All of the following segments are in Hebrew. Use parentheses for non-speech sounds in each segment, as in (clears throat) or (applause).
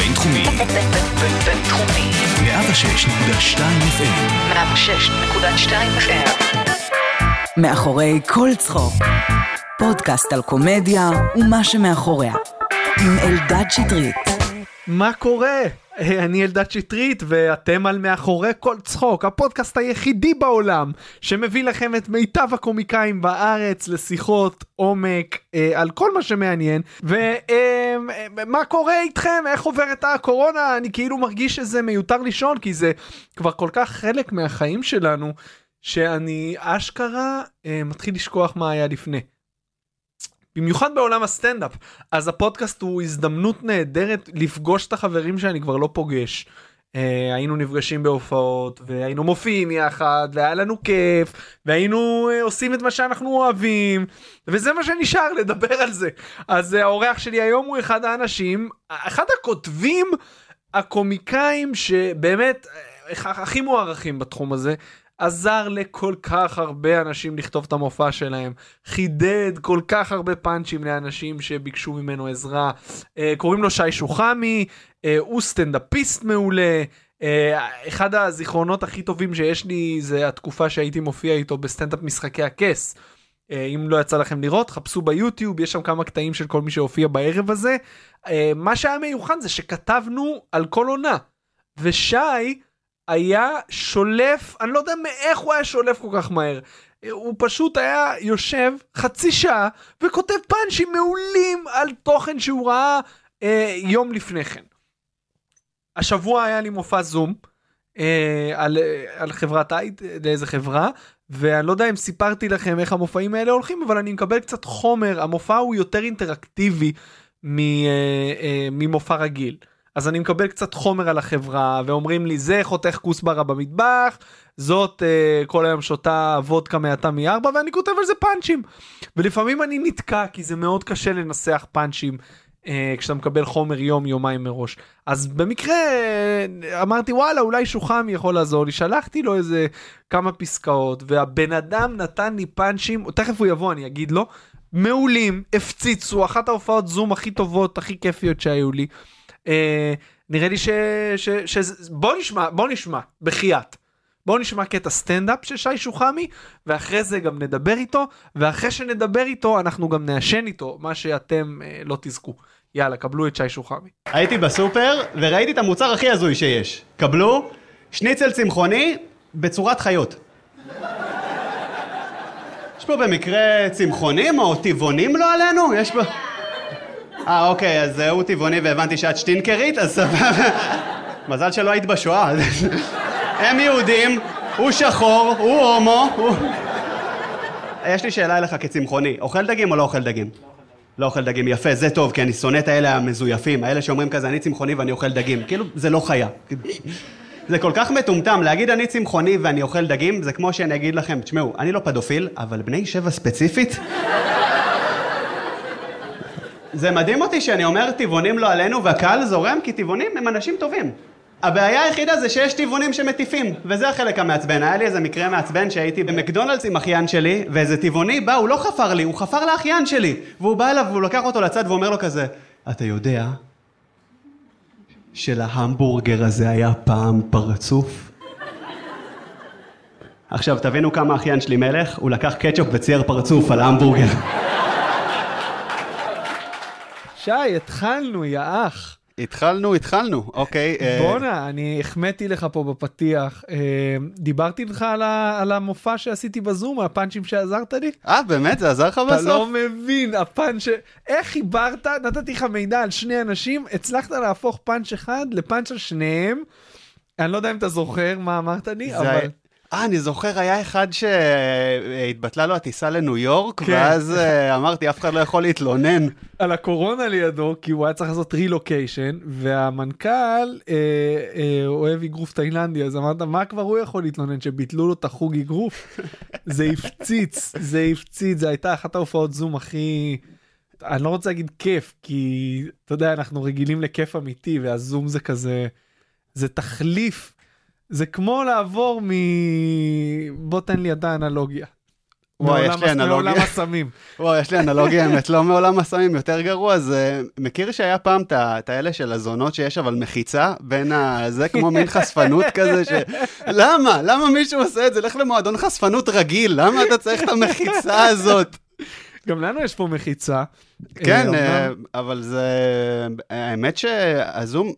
הבינתחומי. בינתחומי. 106.2 FM. 106.2 FM. מאחורי כל צחוק. פודקאסט על קומדיה ומה שמאחוריה. עם אלדד שטרית. מה קורה? אני אלדד שטרית ואתם על מאחורי כל צחוק, הפודקאסט היחידי בעולם שמביא לכם את מיטב הקומיקאים בארץ לשיחות עומק אה, על כל מה שמעניין. ומה אה, קורה איתכם? איך עוברת הקורונה? אני כאילו מרגיש שזה מיותר לישון כי זה כבר כל כך חלק מהחיים שלנו שאני אשכרה אה, מתחיל לשכוח מה היה לפני. במיוחד בעולם הסטנדאפ אז הפודקאסט הוא הזדמנות נהדרת לפגוש את החברים שאני כבר לא פוגש. Uh, היינו נפגשים בהופעות והיינו מופיעים יחד והיה לנו כיף והיינו uh, עושים את מה שאנחנו אוהבים וזה מה שנשאר לדבר על זה אז uh, האורח שלי היום הוא אחד האנשים אחד הכותבים הקומיקאים שבאמת אה, הכי מוערכים בתחום הזה עזר לכל כך הרבה אנשים לכתוב את המופע שלהם, חידד כל כך הרבה פאנצ'ים לאנשים שביקשו ממנו עזרה. אה, קוראים לו שי שוחמי, אה, הוא סטנדאפיסט מעולה. אה, אחד הזיכרונות הכי טובים שיש לי זה התקופה שהייתי מופיע איתו בסטנדאפ משחקי הכס. אם לא יצא לכם לראות, חפשו ביוטיוב, יש שם כמה קטעים של כל מי שהופיע בערב הזה. מה שהיה מיוחד זה שכתבנו על כל עונה, ושי היה שולף, אני לא יודע מאיך הוא היה שולף כל כך מהר. הוא פשוט היה יושב חצי שעה וכותב פאנצ'ים מעולים על תוכן שהוא ראה אה, יום לפני כן. השבוע היה לי מופע זום אה, על, על חברת הייט, לאיזה חברה, ואני לא יודע אם סיפרתי לכם איך המופעים האלה הולכים, אבל אני מקבל קצת חומר, המופע הוא יותר אינטראקטיבי אה, אה, ממופע רגיל. אז אני מקבל קצת חומר על החברה ואומרים לי זה חותך כוסברה במטבח זאת uh, כל היום שותה וודקה מעטה מארבע ואני כותב על זה פאנצ'ים. ולפעמים אני נתקע כי זה מאוד קשה לנסח פאנצ'ים uh, כשאתה מקבל חומר יום יומיים מראש. אז במקרה uh, אמרתי וואלה אולי שוחם יכול לעזור לי שלחתי לו איזה כמה פסקאות והבן אדם נתן לי פאנצ'ים תכף הוא יבוא אני אגיד לו מעולים הפציצו אחת ההופעות זום הכי טובות הכי כיפיות שהיו לי. אה, נראה לי ש... ש, ש, בוא נשמע, בוא נשמע, בחייאת. בואו נשמע קטע סטנדאפ של שי שוחמי, ואחרי זה גם נדבר איתו, ואחרי שנדבר איתו אנחנו גם נעשן איתו, מה שאתם אה, לא תזכו. יאללה, קבלו את שי שוחמי. הייתי בסופר וראיתי את המוצר הכי הזוי שיש. קבלו שניצל צמחוני בצורת חיות. יש פה במקרה צמחונים או טבעונים לא עלינו? יש פה... אה, אוקיי, אז הוא טבעוני והבנתי שאת שטינקרית, אז סבבה. מזל שלא היית בשואה. הם יהודים, הוא שחור, הוא הומו. יש לי שאלה אליך כצמחוני, אוכל דגים או לא אוכל דגים? לא אוכל דגים, יפה, זה טוב, כי אני שונא את האלה המזויפים, האלה שאומרים כזה, אני צמחוני ואני אוכל דגים. כאילו, זה לא חיה. זה כל כך מטומטם, להגיד אני צמחוני ואני אוכל דגים, זה כמו שאני אגיד לכם, תשמעו, אני לא פדופיל, אבל בני שבע ספציפית, זה מדהים אותי שאני אומר טבעונים לא עלינו והקהל זורם כי טבעונים הם אנשים טובים. הבעיה היחידה זה שיש טבעונים שמטיפים, וזה החלק המעצבן. היה לי איזה מקרה מעצבן שהייתי במקדונלדס עם אחיין שלי, ואיזה טבעוני בא, הוא לא חפר לי, הוא חפר לאחיין שלי. והוא בא אליו והוא לקח אותו לצד ואומר לו כזה, אתה יודע שלהמבורגר הזה היה פעם פרצוף? עכשיו תבינו כמה אחיין שלי מלך, הוא לקח קטשופ וצייר פרצוף על ההמבורגר. שי, התחלנו, יא אח. התחלנו, התחלנו, אוקיי. אה, בואנה, אני החמאתי לך פה בפתיח. אה, דיברתי לך על, ה, על המופע שעשיתי בזום, הפאנצ'ים שעזרת לי? אה, באמת? זה עזר לך בסוף? אתה לא מבין, הפאנצ'... איך חיברת, נתתי לך מידע על שני אנשים, הצלחת להפוך פאנץ' אחד לפאנץ' על שניהם. אני לא יודע אם אתה זוכר מה אמרת לי, אבל... אה, אני זוכר, היה אחד שהתבטלה לו הטיסה לניו יורק, כן. ואז אה, אמרתי, אף אחד לא יכול להתלונן. על הקורונה לידו, כי הוא היה צריך לעשות רילוקיישן, והמנכ"ל אה, אה, אוהב אגרוף תאילנדי, אז אמרת, מה כבר הוא יכול להתלונן, שביטלו לו את החוג אגרוף? (laughs) זה הפציץ, זה הפציץ, זה הייתה אחת ההופעות זום הכי... אני לא רוצה להגיד כיף, כי אתה יודע, אנחנו רגילים לכיף אמיתי, והזום זה כזה, זה תחליף זה כמו לעבור מ... בוא תן לי אתה אנלוגיה. וואי, יש לי הס- מעולם אנלוגיה. הסמים. (laughs) וואי, יש לי אנלוגיה האמת, לא מעולם הסמים, יותר גרוע, זה... מכיר שהיה פעם את האלה של הזונות שיש אבל מחיצה בין ה... זה כמו מין חשפנות (laughs) כזה, ש... למה? למה מישהו עושה את זה? לך למועדון חשפנות רגיל, למה אתה צריך את המחיצה הזאת? (laughs) גם לנו יש פה מחיצה. כן, אה, אה, אבל זה... האמת שהזום...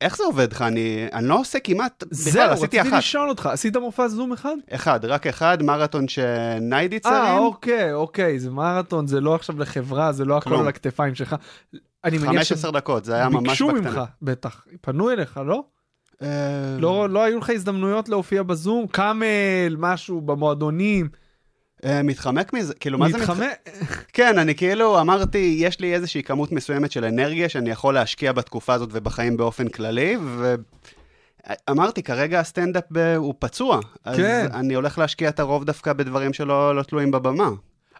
איך זה עובד לך? אני, אני לא עושה כמעט, בכלל, זהו, עשיתי רציתי אחת. לשאול אותך, עשית מופע זום אחד? אחד, רק אחד, מרתון שניידי אה, צרים. אוקיי, אוקיי, זה מרתון, זה לא עכשיו לחברה, זה לא הכל. על הכתפיים שלך. אני מניח 15 דקות, זה היה ממש בקטנה. ממך, בטח. פנו אליך, לא? אה, לא לא היו לך הזדמנויות להופיע בזום? קאמל, משהו, במועדונים? אה, מתחמק מזה, כאילו, מה זה מתחמק? כן, אני כאילו אמרתי, יש לי איזושהי כמות מסוימת של אנרגיה שאני יכול להשקיע בתקופה הזאת ובחיים באופן כללי, ואמרתי, כרגע הסטנדאפ הוא פצוע, אז כן. אני הולך להשקיע את הרוב דווקא בדברים שלא לא תלויים בבמה.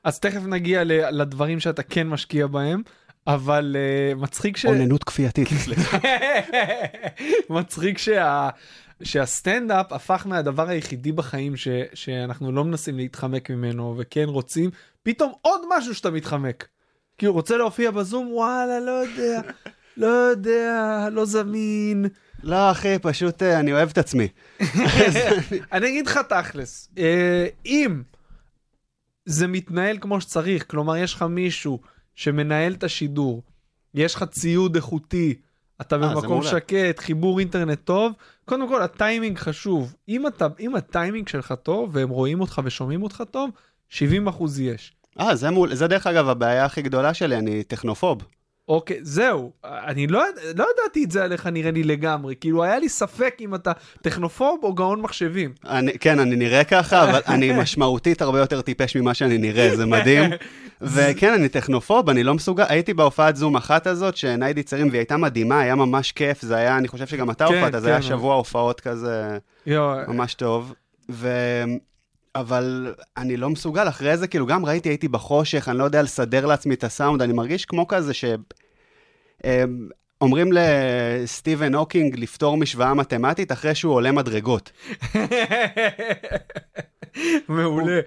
אז תכף נגיע לדברים שאתה כן משקיע בהם, אבל אה, מצחיק ש... אוננות כפייתית, סליחה. (laughs) מצחיק שה... שהסטנדאפ הפך מהדבר היחידי בחיים ש... שאנחנו לא מנסים להתחמק ממנו וכן רוצים פתאום עוד משהו שאתה מתחמק. כאילו רוצה להופיע בזום וואלה לא יודע לא יודע לא זמין לא, אחי, פשוט אה, אני אוהב את עצמי. (laughs) אני אגיד לך תכלס אה, אם זה מתנהל כמו שצריך כלומר יש לך מישהו שמנהל את השידור יש לך ציוד איכותי אתה אה, במקום. שקט חיבור אינטרנט טוב קודם כל הטיימינג חשוב אם אתה אם הטיימינג שלך טוב והם רואים אותך ושומעים אותך טוב 70 אחוז יש. אה, זה מול, זה דרך אגב הבעיה הכי גדולה שלי, אני טכנופוב. אוקיי, זהו, אני לא, לא ידעתי את זה עליך נראה לי לגמרי, כאילו היה לי ספק אם אתה טכנופוב או גאון מחשבים. אני, כן, אני נראה ככה, אבל אני (laughs) משמעותית הרבה יותר טיפש ממה שאני נראה, זה מדהים. (laughs) וכן, אני טכנופוב, אני לא מסוגל, הייתי בהופעת זום אחת הזאת, שניידי צרים, והיא הייתה מדהימה, היה ממש כיף, זה היה, אני חושב שגם אתה כן, הופעת, זה כן. היה שבוע הופעות כזה יו, ממש טוב. ו... אבל אני לא מסוגל, אחרי זה כאילו גם ראיתי, הייתי בחושך, אני לא יודע לסדר לעצמי את הסאונד, אני מרגיש כמו כזה ש... אמ, אומרים לסטיבן הוקינג לפתור משוואה מתמטית אחרי שהוא עולה מדרגות. (laughs) מעולה.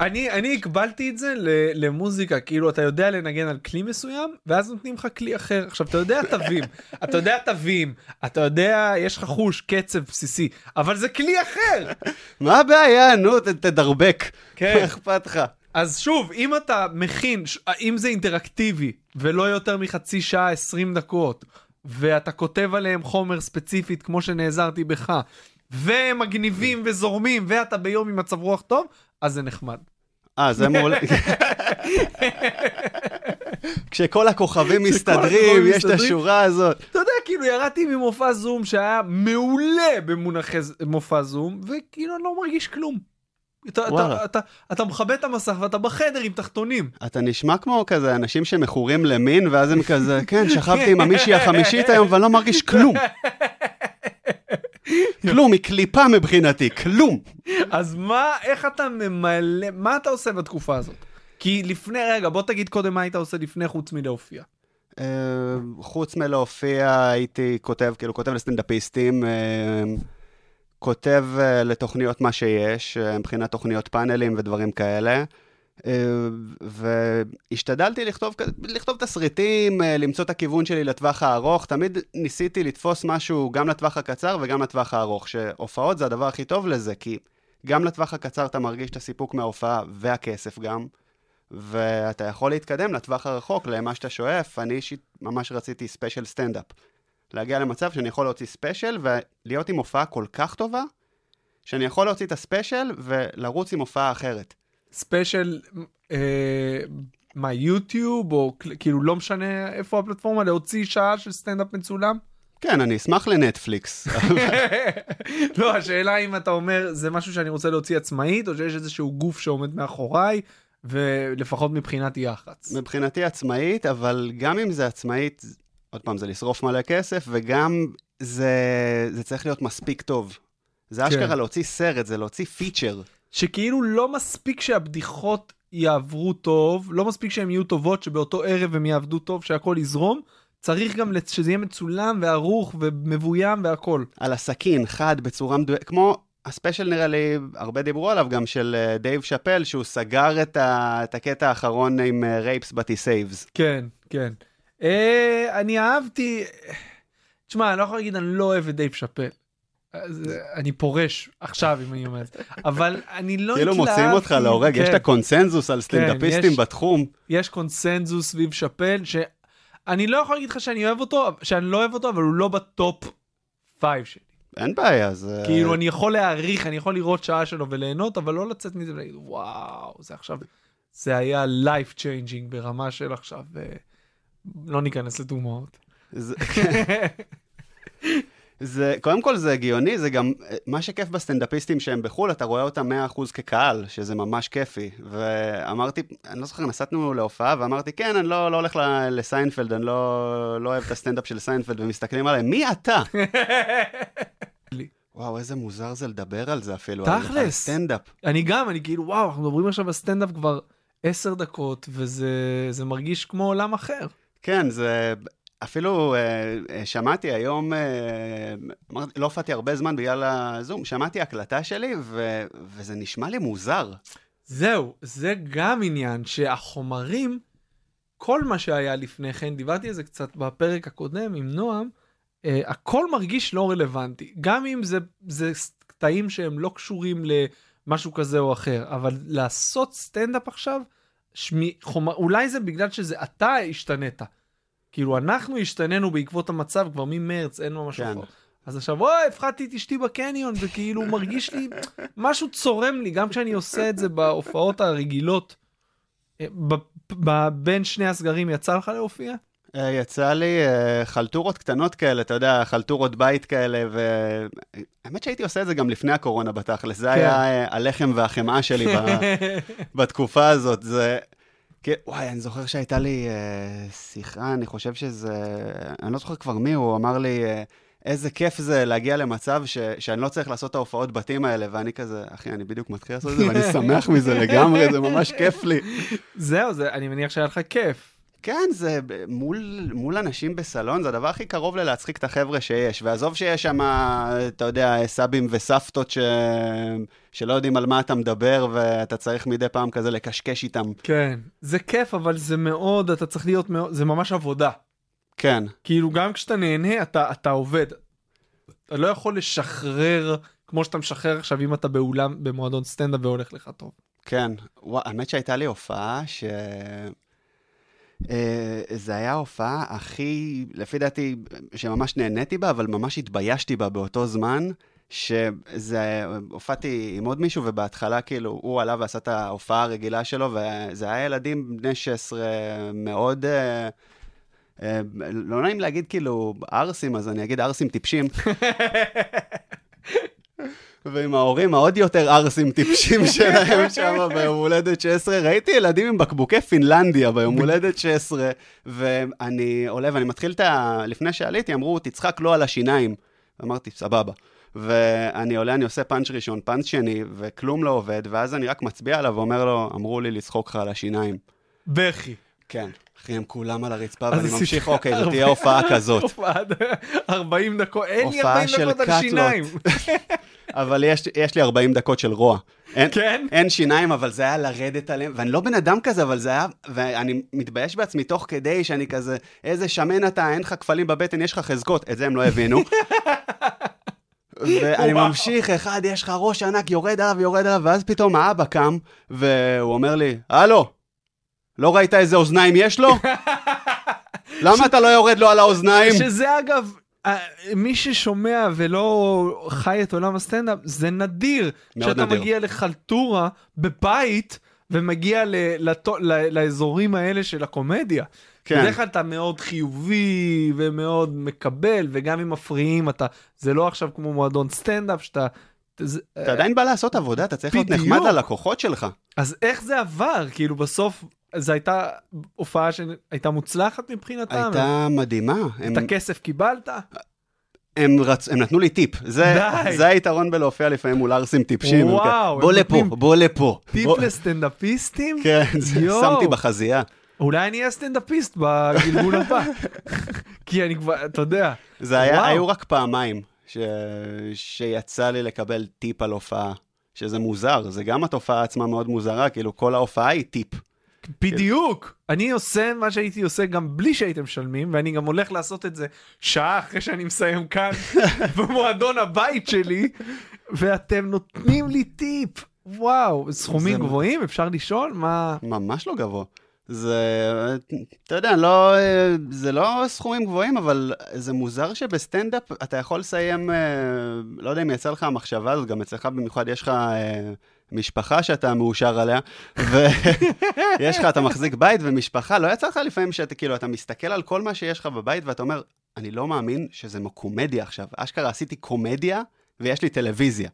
אני, אני הקבלתי את זה למוזיקה, כאילו אתה יודע לנגן על כלי מסוים, ואז נותנים לך כלי אחר. עכשיו אתה יודע תווים, (laughs) אתה יודע תווים, אתה יודע, יש לך חוש, קצב בסיסי, אבל זה כלי אחר. מה הבעיה? נו, תדרבק. כן. מה אכפת לך? אז שוב, אם אתה מכין, אם זה אינטראקטיבי, ולא יותר מחצי שעה, 20 דקות, ואתה כותב עליהם חומר ספציפית כמו שנעזרתי בך, והם מגניבים וזורמים, ואתה ביום עם מצב רוח טוב, אז זה נחמד. אה, זה מעולה. כשכל הכוכבים מסתדרים, יש את. השורה הזאת. אתה יודע, כאילו ירדתי ממופע זום שהיה מעולה במונחי מופע זום, וכאילו אני לא מרגיש כלום. אתה, וואלה. אתה, אתה, אתה מכבה את המסך ואתה בחדר עם תחתונים. אתה נשמע כמו כזה אנשים שמכורים למין, ואז הם כזה, (laughs) כן, שכבתי עם המישהי החמישית היום, ואני לא מרגיש כלום. (laughs) כלום, היא קליפה מבחינתי, כלום. אז מה, איך אתה ממלא, מה אתה עושה בתקופה הזאת? כי לפני, רגע, בוא תגיד קודם מה היית עושה לפני חוץ מלהופיע. אה, חוץ מלהופיע, הייתי כותב, כאילו, כותב לסטנדאפיסטים, אה, כותב אה, לתוכניות מה שיש, אה, מבחינת תוכניות פאנלים ודברים כאלה. אה, והשתדלתי לכתוב, לכתוב תסריטים, למצוא את הכיוון שלי לטווח הארוך. תמיד ניסיתי לתפוס משהו גם לטווח הקצר וגם לטווח הארוך, שהופעות זה הדבר הכי טוב לזה, כי גם לטווח הקצר אתה מרגיש את הסיפוק מההופעה והכסף גם, ואתה יכול להתקדם לטווח הרחוק, למה שאתה שואף. אני אישית ממש רציתי ספיישל סטנדאפ. להגיע למצב שאני יכול להוציא ספיישל ולהיות עם הופעה כל כך טובה, שאני יכול להוציא את הספיישל ולרוץ עם הופעה אחרת. ספיישל, אה, מה, יוטיוב, או כאילו לא משנה איפה הפלטפורמה, להוציא שעה של סטנדאפ מצולם? כן, אני אשמח לנטפליקס. (laughs) לא, השאלה אם אתה אומר, זה משהו שאני רוצה להוציא עצמאית, או שיש איזשהו גוף שעומד מאחוריי, ולפחות מבחינת יח"צ. מבחינתי עצמאית, אבל גם אם זה עצמאית, עוד פעם, זה לשרוף מלא כסף, וגם זה, זה צריך להיות מספיק טוב. זה אשכרה להוציא סרט, זה להוציא feature. שכאילו לא מספיק שהבדיחות יעברו טוב, לא מספיק שהן יהיו טובות, שבאותו ערב הם יעבדו טוב, שהכל יזרום, צריך גם שזה יהיה מצולם וערוך ומבוים והכל. על הסכין, חד, בצורה מדויקת, כמו הספיישל נראה לי, הרבה דיברו עליו גם, של אה, דייב שאפל, שהוא סגר את, ה, את הקטע האחרון עם rapes but he saves. כן, כן. אה, אני אהבתי, תשמע, אני לא יכול להגיד אני לא אוהב את דייב שאפל. אה, אני פורש עכשיו אם אני אומר את זה, אבל אני לא כאילו מוציאים אותך להורג, יש את כן. הקונצנזוס על סטנדאפיסטים יש- בתחום. יש קונצנזוס סביב שאפל, שאני לא יכול להגיד לך שאני אוהב אותו, שאני לא אוהב אותו, אבל הוא לא ב top five שלי. אין בעיה, זה... כאילו, אני יכול להעריך, אני יכול לראות שעה שלו וליהנות, אבל לא לצאת מזה ולהגיד, וואו, זה עכשיו, זה היה life changing ברמה של עכשיו, אה, לא ניכנס לדוגמאות. זה... (laughs) זה, קודם כל זה הגיוני, זה גם, מה שכיף בסטנדאפיסטים שהם בחו"ל, אתה רואה אותם 100% כקהל, שזה ממש כיפי. ואמרתי, אני לא זוכר, נסענו להופעה, ואמרתי, כן, אני לא, לא הולך ל- לסיינפלד, אני לא, לא אוהב את הסטנדאפ של סיינפלד, ומסתכלים עליהם, מי אתה? (laughs) וואו, איזה מוזר זה לדבר על זה אפילו. תכלס. סטנדאפ. אני גם, אני כאילו, וואו, אנחנו מדברים עכשיו על סטנדאפ כבר עשר דקות, וזה זה מרגיש כמו עולם אחר. כן, זה... אפילו אה, אה, שמעתי היום, אה, לא הופעתי הרבה זמן בגלל הזום, שמעתי הקלטה שלי, ו, וזה נשמע לי מוזר. זהו, זה גם עניין שהחומרים, כל מה שהיה לפני כן, דיברתי על זה קצת בפרק הקודם עם נועם, אה, הכל מרגיש לא רלוונטי. גם אם זה, זה קטעים שהם לא קשורים למשהו כזה או אחר, אבל לעשות סטנדאפ עכשיו, שמי, חומר, אולי זה בגלל שזה אתה השתנית. כאילו, אנחנו השתננו בעקבות המצב כבר ממרץ, אין ממש כן. אז עכשיו, אוי, הפחדתי את אשתי בקניון, וכאילו מרגיש לי, (laughs) משהו צורם לי, גם כשאני עושה את זה בהופעות הרגילות. אה, ב- ב- בין שני הסגרים יצא לך להופיע? אה, יצא לי אה, חלטורות קטנות כאלה, אתה יודע, חלטורות בית כאלה, והאמת שהייתי עושה את זה גם לפני הקורונה בתכלס, זה היה אה, הלחם והחמאה שלי ב... (laughs) בתקופה הזאת. זה... כן, וואי, אני זוכר שהייתה לי אה, שיחה, אני חושב שזה... אני לא זוכר כבר מי, הוא אמר לי, אה, איזה כיף זה להגיע למצב ש... שאני לא צריך לעשות את ההופעות בתים האלה, ואני כזה, אחי, אני בדיוק מתחיל לעשות את זה, ואני שמח מזה לגמרי, זה ממש כיף לי. (laughs) זהו, זה, אני מניח שהיה לך כיף. כן, זה מול, מול אנשים בסלון, זה הדבר הכי קרוב ללהצחיק את החבר'ה שיש. ועזוב שיש שם, אתה יודע, סבים וסבתות ש... שלא יודעים על מה אתה מדבר, ואתה צריך מדי פעם כזה לקשקש איתם. כן. זה כיף, אבל זה מאוד, אתה צריך להיות מאוד, זה ממש עבודה. כן, כאילו, גם כשאתה נהנה, אתה, אתה עובד. אתה לא יכול לשחרר, כמו שאתה משחרר עכשיו, אם אתה באולם, במועדון סטנדאפ והולך לך טוב. כן. וואי, האמת שהייתה לי הופעה ש... אה, זה היה ההופעה הכי, לפי דעתי, שממש נהניתי בה, אבל ממש התביישתי בה באותו זמן, שזה, הופעתי עם עוד מישהו, ובהתחלה כאילו, הוא עלה ועשה את ההופעה הרגילה שלו, וזה היה ילדים בני 16 מאוד... אה, אה, לא נעים להגיד כאילו ערסים, אז אני אגיד ערסים טיפשים. (laughs) ועם ההורים העוד יותר ערסים טיפשים (laughs) שלהם שם ביום הולדת 16. ראיתי ילדים עם בקבוקי פינלנדיה ביום הולדת 16, ואני עולה ואני מתחיל את ה... לפני שעליתי, אמרו, תצחק לא על השיניים. אמרתי, סבבה. ואני עולה, אני עושה פאנץ' ראשון, פאנץ' שני, וכלום לא עובד, ואז אני רק מצביע עליו ואומר לו, אמרו לי לצחוק לך על השיניים. בכי. כן. אחי, הם כולם על הרצפה, ואני ממשיך, אוקיי, הרבה- תהיה הופעה כזאת. (laughs) הופעה 40 דקות, אין לי הופעה 40 של דקות על. שיניים. (laughs) אבל יש, יש לי 40 דקות של רוע. אין, כן? אין שיניים, אבל זה היה לרדת עליהם, ואני לא בן אדם כזה, אבל זה היה, ואני מתבייש בעצמי תוך כדי שאני כזה, איזה שמן אתה, אין לך כפלים בבטן, יש לך חזקות, את זה הם לא הבינו. (laughs) ואני. ממשיך, אחד, יש לך ראש ענק, יורד עליו, יורד עליו, ואז פתאום האבא קם, והוא אומר לי, הלו, לא ראית איזה אוזניים יש לו? (laughs) למה אתה לא יורד לו על האוזניים? שזה אגב, אה, מי ששומע ולא חי את עולם הסטנדאפ, זה נדיר. שאתה נדיר. מגיע לחלטורה בבית ומגיע ל- לתו- ל- לאזורים האלה של הקומדיה. כן. בדרך כלל אתה מאוד חיובי ומאוד מקבל, וגם אם מפריעים אתה, זה לא עכשיו כמו מועדון סטנדאפ שאתה... זה- אתה עדיין בא לעשות עבודה, אתה צריך להיות. נחמד ללקוחות שלך. אז איך זה עבר? כאילו בסוף זו הייתה הופעה שהייתה מוצלחת מבחינתם? הייתה מדהימה. הם- את הכסף קיבלת? הם, רצ... הם נתנו לי טיפ, זה, די. זה היתרון בלהופיע לפעמים מול ערסים טיפשים. הם וואו, בוא הם לפה, נותנים בוא לפה. טיפ בוא... לסטנדאפיסטים? (laughs) כן, זה. שמתי בחזייה. אולי אני אהיה סטנדאפיסט בגלגול הבא. (laughs) כי אני כבר, אתה יודע. זה היה, וואו. היו רק פעמיים ש... שיצא לי לקבל טיפ על הופעה, שזה מוזר, זה גם התופעה עצמה מאוד מוזרה, כאילו כל ההופעה היא טיפ. בדיוק. אני עושה מה שהייתי עושה גם בלי שהייתם משלמים, ואני גם הולך לעשות את זה שעה אחרי שאני מסיים כאן (laughs) במועדון הבית שלי, ואתם נותנים לי טיפ. וואו, סכומים זה- גבוהים? אפשר לשאול? מה... ממש לא גבוה. זה, אתה יודע, לא, זה לא סכומים גבוהים, אבל זה מוזר שבסטנדאפ אתה יכול לסיים, אה, לא יודע אם יצא לך המחשבה הזאת, גם אצלך במיוחד יש לך אה, משפחה שאתה מאושר עליה, ויש לך, אתה מחזיק בית ומשפחה, לא יצא לך לפעמים שאתה כאילו, אתה מסתכל על כל מה שיש לך בבית ואתה אומר, אני לא מאמין שזה קומדיה עכשיו, אשכרה עשיתי קומדיה ויש לי טלוויזיה.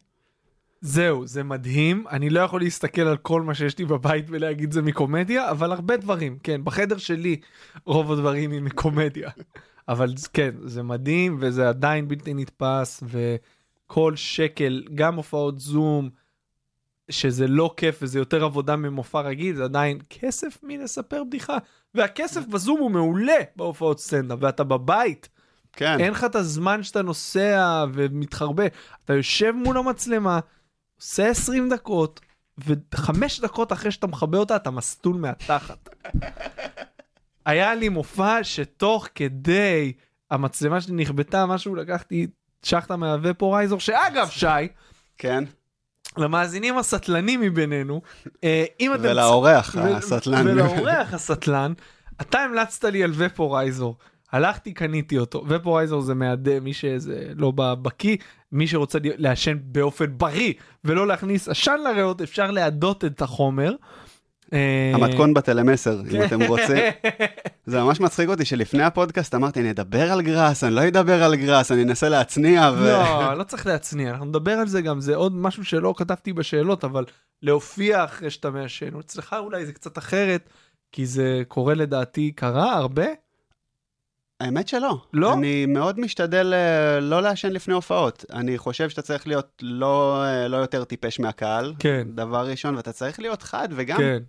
זהו, זה מדהים. אני לא יכול להסתכל על כל מה שיש לי בבית ולהגיד זה מקומדיה, אבל הרבה דברים, כן. בחדר שלי רוב הדברים הם מקומדיה. (laughs) אבל כן, זה מדהים וזה עדיין בלתי נתפס, וכל שקל, גם הופעות זום, שזה לא כיף וזה יותר עבודה ממופע רגיל, זה עדיין כסף מלספר בדיחה. והכסף בזום הוא מעולה בהופעות סטנדאפ, ואתה בבית. כן. אין לך את הזמן שאתה נוסע ומתחרבא. אתה יושב מול המצלמה, עושה 20 דקות, וחמש דקות אחרי שאתה מכבה אותה, אתה מסטול מהתחת. (laughs) היה לי מופע שתוך כדי המצלמה שלי נכבתה, משהו לקחתי שחטה מהוופורייזור, שאגב, שי, כן, למאזינים הסטלנים מבינינו, אה, אם אתם... ולאורח הסטלן. ולאורח הסטלן, אתה המלצת לי על ופורייזור. הלכתי, קניתי אותו. ופורייזור זה מהדה, מי שזה לא בקיא, מי שרוצה לעשן באופן בריא ולא להכניס עשן לריאות, אפשר להדות את החומר. אה, המתכון בטלמסר, אם אתם (laughs) רוצים. זה ממש מצחיק אותי שלפני הפודקאסט אמרתי, אני אדבר על גראס, אני לא אדבר על גראס, אני אנסה להצניע ו... לא, לא צריך להצניע, אנחנו נדבר על זה גם, זה עוד משהו שלא כתבתי בשאלות, אבל להופיע אחרי שאתה מעשן, אצלך אולי זה קצת אחרת, כי זה קורה לדעתי, קרה הרבה? האמת שלא. לא? אני מאוד משתדל אה, לא לעשן לפני הופעות. אני חושב שאתה צריך להיות לא, אה, לא יותר טיפש מהקהל. כן. דבר ראשון, ואתה צריך להיות חד, וגם כן.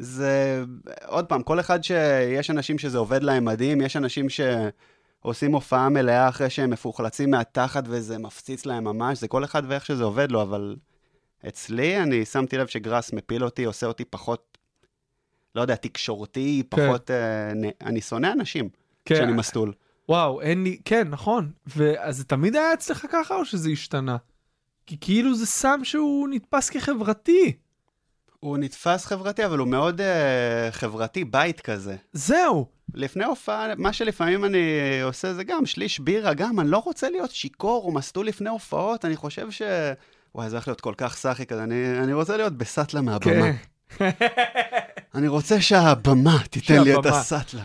זה, עוד פעם, כל אחד שיש אנשים שזה עובד להם מדהים, יש אנשים שעושים הופעה מלאה אחרי שהם מפוחלצים מהתחת וזה מפציץ להם ממש, זה כל אחד ואיך שזה עובד לו, אבל אצלי אני שמתי לב שגראס מפיל אותי, עושה אותי פחות, לא יודע, תקשורתי, פחות... אה, נ- אני שונא אנשים כן. כשאני מסטול. וואו, אין לי, כן, נכון. ואז זה תמיד היה אצלך ככה או שזה השתנה? כי כאילו זה סם שהוא נתפס כחברתי. הוא נתפס חברתי, אבל הוא מאוד uh, חברתי, בית כזה. זהו. לפני הופעה, מה שלפעמים אני עושה זה גם שליש בירה, גם, אני לא רוצה להיות שיכור או מסטול לפני הופעות, אני חושב ש... וואי, זה הולך להיות כל כך סאחי כזה, אני, אני רוצה להיות בסטלה מהבמה. כן. (laughs) אני רוצה שהבמה תיתן לי את. הסטלה.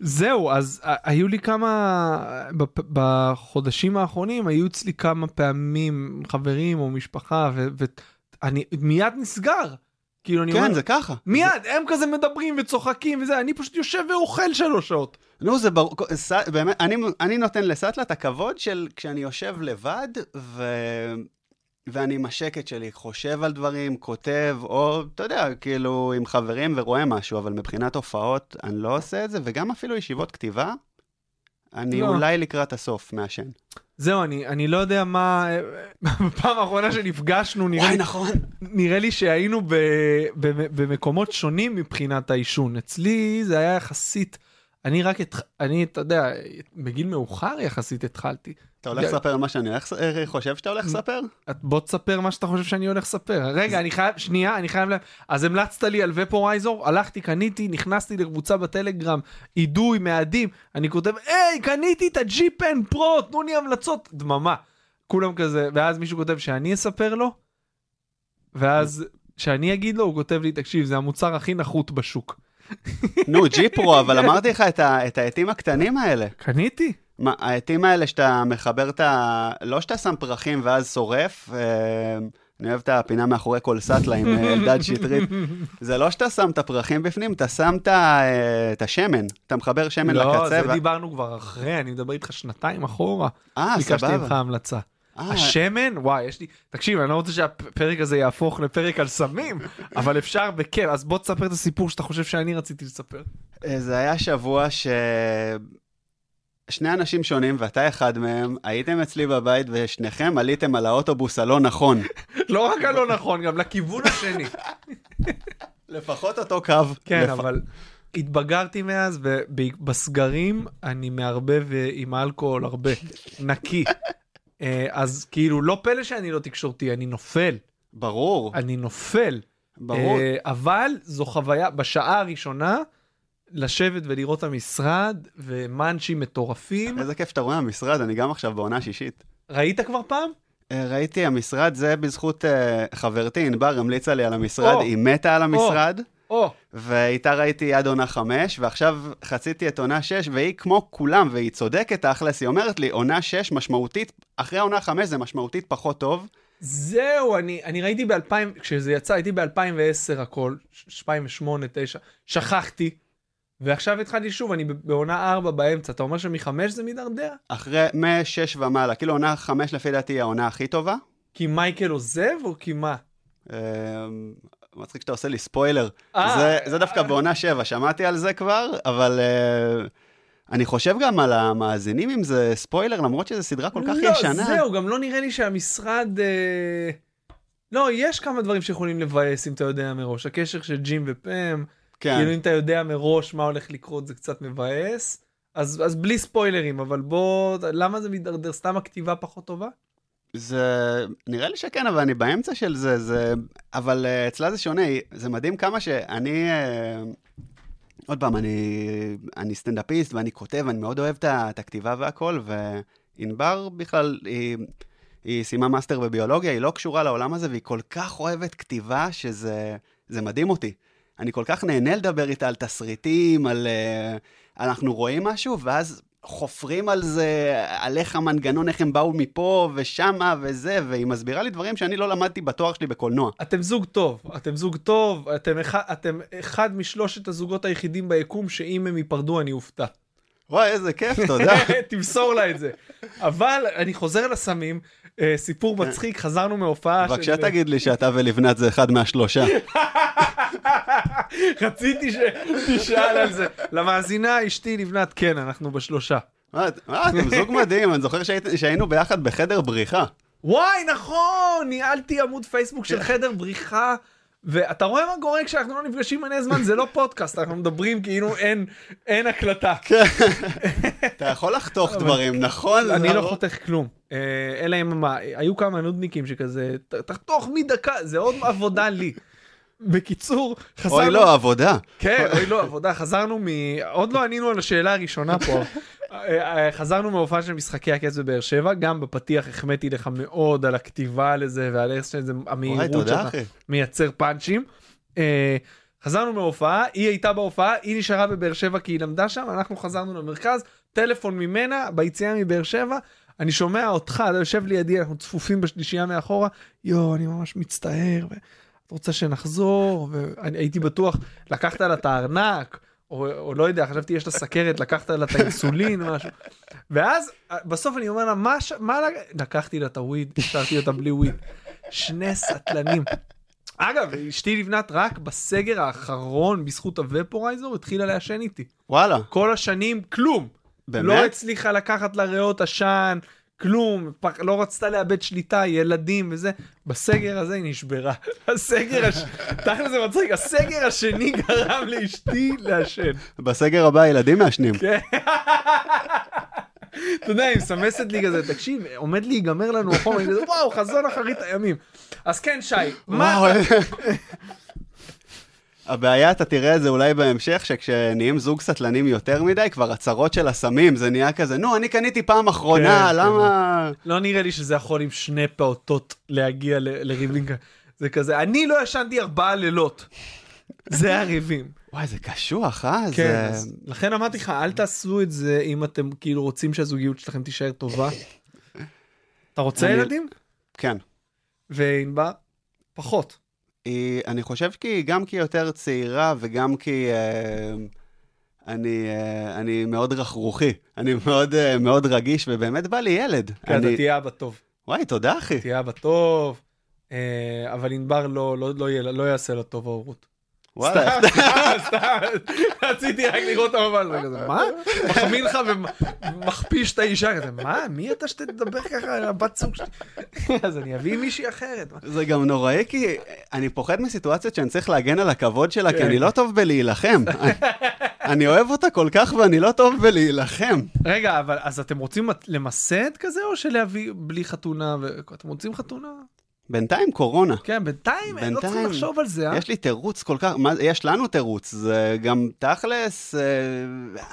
זהו, אז ה- היו לי כמה, בחודשים האחרונים היו אצלי כמה פעמים חברים או משפחה, ואני מיד נסגר. כאילו אני כן, אומר, זה ככה. מיד, הם כזה מדברים וצוחקים וזה, אני פשוט יושב ואוכל שלוש שעות. נו, זה ברור, ס- באמת, אני, אני נותן לסטלה את הכבוד של כשאני יושב לבד, ו... ואני עם השקט שלי, חושב על דברים, כותב, או, אתה יודע, כאילו, עם חברים ורואה משהו, אבל מבחינת הופעות, אני לא עושה את זה, וגם אפילו ישיבות כתיבה, אני לא. אולי לקראת הסוף מעשן. זהו, אני, אני לא יודע מה, בפעם האחרונה שנפגשנו, נראה לי, נכון. נראה לי שהיינו ב, ב, במקומות שונים מבחינת העישון. אצלי זה היה יחסית, אני רק, התח... אני, אתה יודע, בגיל מאוחר יחסית התחלתי. אתה הולך לספר מה שאני הולך, אה, חושב שאתה הולך לספר? בוא תספר מה שאתה חושב שאני הולך לספר. רגע, אני חייב, שנייה, אני חייב ל... אז המלצת לי על ופורייזור, הלכתי, קניתי, נכנסתי לקבוצה בטלגרם, אידוי, מאדים, אני כותב, היי, קניתי את הג'י-פן פרו, תנו לי המלצות, דממה. כולם כזה, ואז מישהו כותב שאני אספר לו, ואז שאני אגיד לו, הוא כותב לי, תקשיב, זה המוצר הכי נחות בשוק. נו, ג'יפרו, אבל אמרתי לך את העטים הקטנים האלה. קניתי? מה, העטים האלה שאתה מחבר את ה... לא שאתה שם פרחים ואז שורף, אה, אני אוהב את הפינה מאחורי כל סאטלה עם אה, אלדד שטרית. (laughs) זה לא שאתה שם את הפרחים בפנים, אתה שם את אה, את השמן. אתה מחבר שמן לא, לקצה. זה ו- דיברנו כבר אחרי, אני מדבר איתך שנתיים אחורה. אה, ביקשתי ממך סבבה. המלצה. השמן, וואי, יש לי, תקשיב, אני לא רוצה שהפרק הזה יהפוך לפרק על סמים, (laughs) אבל אפשר בכיף, אז בוא תספר את הסיפור שאתה חושב שאני רציתי לספר. זה היה שבוע ש... שני אנשים שונים, ואתה אחד מהם, הייתם אצלי בבית ושניכם עליתם על האוטובוס הלא נכון. (laughs) לא רק הלא נכון, גם לכיוון השני. (laughs) לפחות אותו קו. כן, לפ- אבל התבגרתי מאז, ובסגרים אני מערבב אה, עם אלכוהול הרבה, (laughs) נקי. אה, אז כאילו, לא פלא שאני לא תקשורתי, אני נופל. ברור, אני נופל. ברור. אה, אבל זו חוויה, בשעה הראשונה, לשבת ולראות את המשרד, ומאנצ'ים מטורפים. איזה כיף שאתה רואה המשרד, אני גם עכשיו בעונה שישית. ראית כבר פעם? אה, ראיתי, המשרד זה בזכות אה, חברתי, ענבר המליצה לי על המשרד, או. היא מתה על המשרד, או, ואיתה ראיתי עד עונה חמש, ועכשיו חציתי את עונה שש, והיא כמו כולם, והיא צודקת תכלס, היא אומרת לי, עונה שש משמעותית, אחרי עונה חמש זה משמעותית פחות טוב. זהו, אני, אני ראיתי ב-2000, כשזה יצא, הייתי ב-2010 הכל, 2008, 2009, שכחתי, ועכשיו התחלתי שוב, אני בעונה 4 באמצע, אתה אומר שמחמש זה מידרדר? אחרי, משש ומעלה, כאילו עונה חמש לפי דעתי היא העונה הכי טובה. כי מייקל עוזב או כי מה? אה, מצחיק שאתה עושה לי ספוילר. אה. זה, זה דווקא בעונה שבע, שמעתי על זה כבר, אבל אה, אני חושב גם על המאזינים אם זה ספוילר, למרות שזו סדרה כל כך לא, ישנה. זהו, גם לא נראה לי שהמשרד... אה... לא, יש כמה דברים שיכולים לבאס אם אתה יודע מראש. הקשר של ג'ים ופם, כן. כאילו אם אתה יודע מראש מה הולך לקרות זה קצת מבאס. אז, אז בלי ספוילרים, אבל בוא, למה זה מידרדר? סתם הכתיבה פחות טובה? זה, נראה לי שכן, אבל אני באמצע של זה, זה, אבל uh, אצלה זה שונה, זה מדהים כמה שאני, uh, עוד פעם, אני, אני סטנדאפיסט ואני כותב, אני מאוד אוהב את את הכתיבה והכל, וענבר בכלל, היא, היא סיימה מאסטר בביולוגיה, היא לא קשורה לעולם הזה, והיא כל כך אוהבת כתיבה, שזה זה מדהים אותי. אני כל כך נהנה לדבר איתה על תסריטים, על... אה, אנחנו רואים משהו, ואז חופרים על זה, על איך המנגנון, איך הם באו מפה ושמה וזה, והיא מסבירה לי דברים שאני לא למדתי בתואר שלי בקולנוע. אתם זוג טוב, אתם זוג טוב, אתם אחד, אתם אחד משלושת הזוגות היחידים ביקום שאם הם ייפרדו אני אופתע. וואי, איזה כיף, תודה. (laughs) תמסור לה את זה. אבל אני חוזר לסמים, סיפור מצחיק, חזרנו מהופעה בבקשה תגיד לי שאתה ולבנת זה אחד מהשלושה. (laughs) רציתי שתשאל על זה. למאזינה, אשתי לבנת, כן, אנחנו בשלושה. מה, מה, אתם זוג (laughs) מדהים, אני זוכר שהיינו ביחד בחדר בריחה. וואי, נכון, ניהלתי עמוד פייסבוק של חדר בריחה. ואתה רואה מה קורה כשאנחנו לא נפגשים מלא זמן, זה לא פודקאסט, אנחנו מדברים כאילו אין, אין הקלטה. אתה יכול לחתוך דברים, נכון? אני לא הרוב. חותך כלום. אה, אלא אם מה, היו כמה נודניקים שכזה, "ת- תחתוך מדקה, זה עוד עבודה לי. בקיצור, חזרנו... אוי, לא, עבודה. כן, אוי לא, עבודה, חזרנו מ... עוד לא ענינו על השאלה הראשונה פה. אה, אה, חזרנו מהופעה של משחקי הכס בבאר שבע, גם בפתיח החמאתי לך מאוד על הכתיבה לזה ועל איך שזה, המהירות שאתה. מייצר פאנצ'ים. אה, חזרנו מהופעה, היא הייתה בהופעה, היא נשארה בבאר שבע כי היא למדה שם, אנחנו חזרנו למרכז, טלפון ממנה ביציאה מבאר שבע, אני שומע אותך, אתה יושב לידי, אנחנו צפופים בשלישייה מאחורה, יואו, אני ממש מצטער. את רוצה שנחזור? ואני הייתי בטוח, לקחת לה את הארנק, או, או לא יודע, חשבתי יש לה סכרת, לקחת לה את האינסולין, (laughs) משהו. ואז בסוף אני אומר לה, מה, ש... מה לק... לקחתי לה את הוויד, השארתי אותה בלי וויד. שני סטלנים. אגב, אשתי לבנת רק בסגר האחרון, בזכות הוופורייזור, התחילה לעשן איתי. וואלה, כל השנים, כלום. באמת? לא הצליחה לקחת לה ריאות עשן, כלום, פח, לא רצתה לאבד שליטה, ילדים וזה. בסגר הזה היא נשברה. (laughs) הסגר, הש... (laughs) תכל'ס זה מצחיק, הסגר השני גרם לאשתי לעשן. בסגר הבא ילדים מעשנים. כן. (laughs) אתה יודע, היא מסמסת לי כזה, תקשיב, עומד להיגמר לנו כזה, וואו, חזון אחרית הימים. אז כן, שי, מה אתה... הבעיה, אתה תראה את זה אולי בהמשך, שכשנהיים זוג סטלנים יותר מדי, כבר הצהרות של הסמים, זה נהיה כזה, נו, אני קניתי פעם אחרונה, כן, למה... לא נראה לי שזה יכול עם שני פעוטות להגיע ל- לריבים כאלה. זה כזה, אני לא ישנתי ארבעה לילות. זה הריבים. וואי, זה קשוח, אה? כן, זה... אז לכן אמרתי לך, אל תעשו את זה אם אתם כאילו רוצים שהזוגיות שלכם תישאר טובה. אתה רוצה אני- ילדים? כן. וענבר? פחות. היא, אני חושב כי גם כי היא יותר צעירה וגם כי אה, אני, אה, אני מאוד רכרוכי, אני מאוד, אה, מאוד רגיש ובאמת בא לי ילד. כן, אתה אני... תהיה אבא טוב. וואי, תודה אחי. תהיה אבא טוב. אה, אבל ענבר לא, לא, לא, לא יעשה לה טוב ההורות. וואלה, סתם, רציתי רק לראות את המבט הזה, מה? מחמיא לך ומכפיש את האישה, כזה, מה? מי אתה שתדבר ככה על הבת זוג שלי? אז אני אביא מישהי אחרת. זה גם נוראי כי אני פוחד מסיטואציות שאני צריך להגן על הכבוד שלה, כי כן. אני לא טוב בלהילחם. אני- אוהב אותה כל כך ואני לא טוב בלהילחם. רגע, אבל אז אתם רוצים למסד כזה, או שלהביא בלי חתונה? אתם רוצים חתונה? בינתיים קורונה. כן, בינתיים, לא בינתיים. לחשוב על זה, אה? יש לי תירוץ כל כך, מה, יש לנו תירוץ, זה גם תכלס, אה,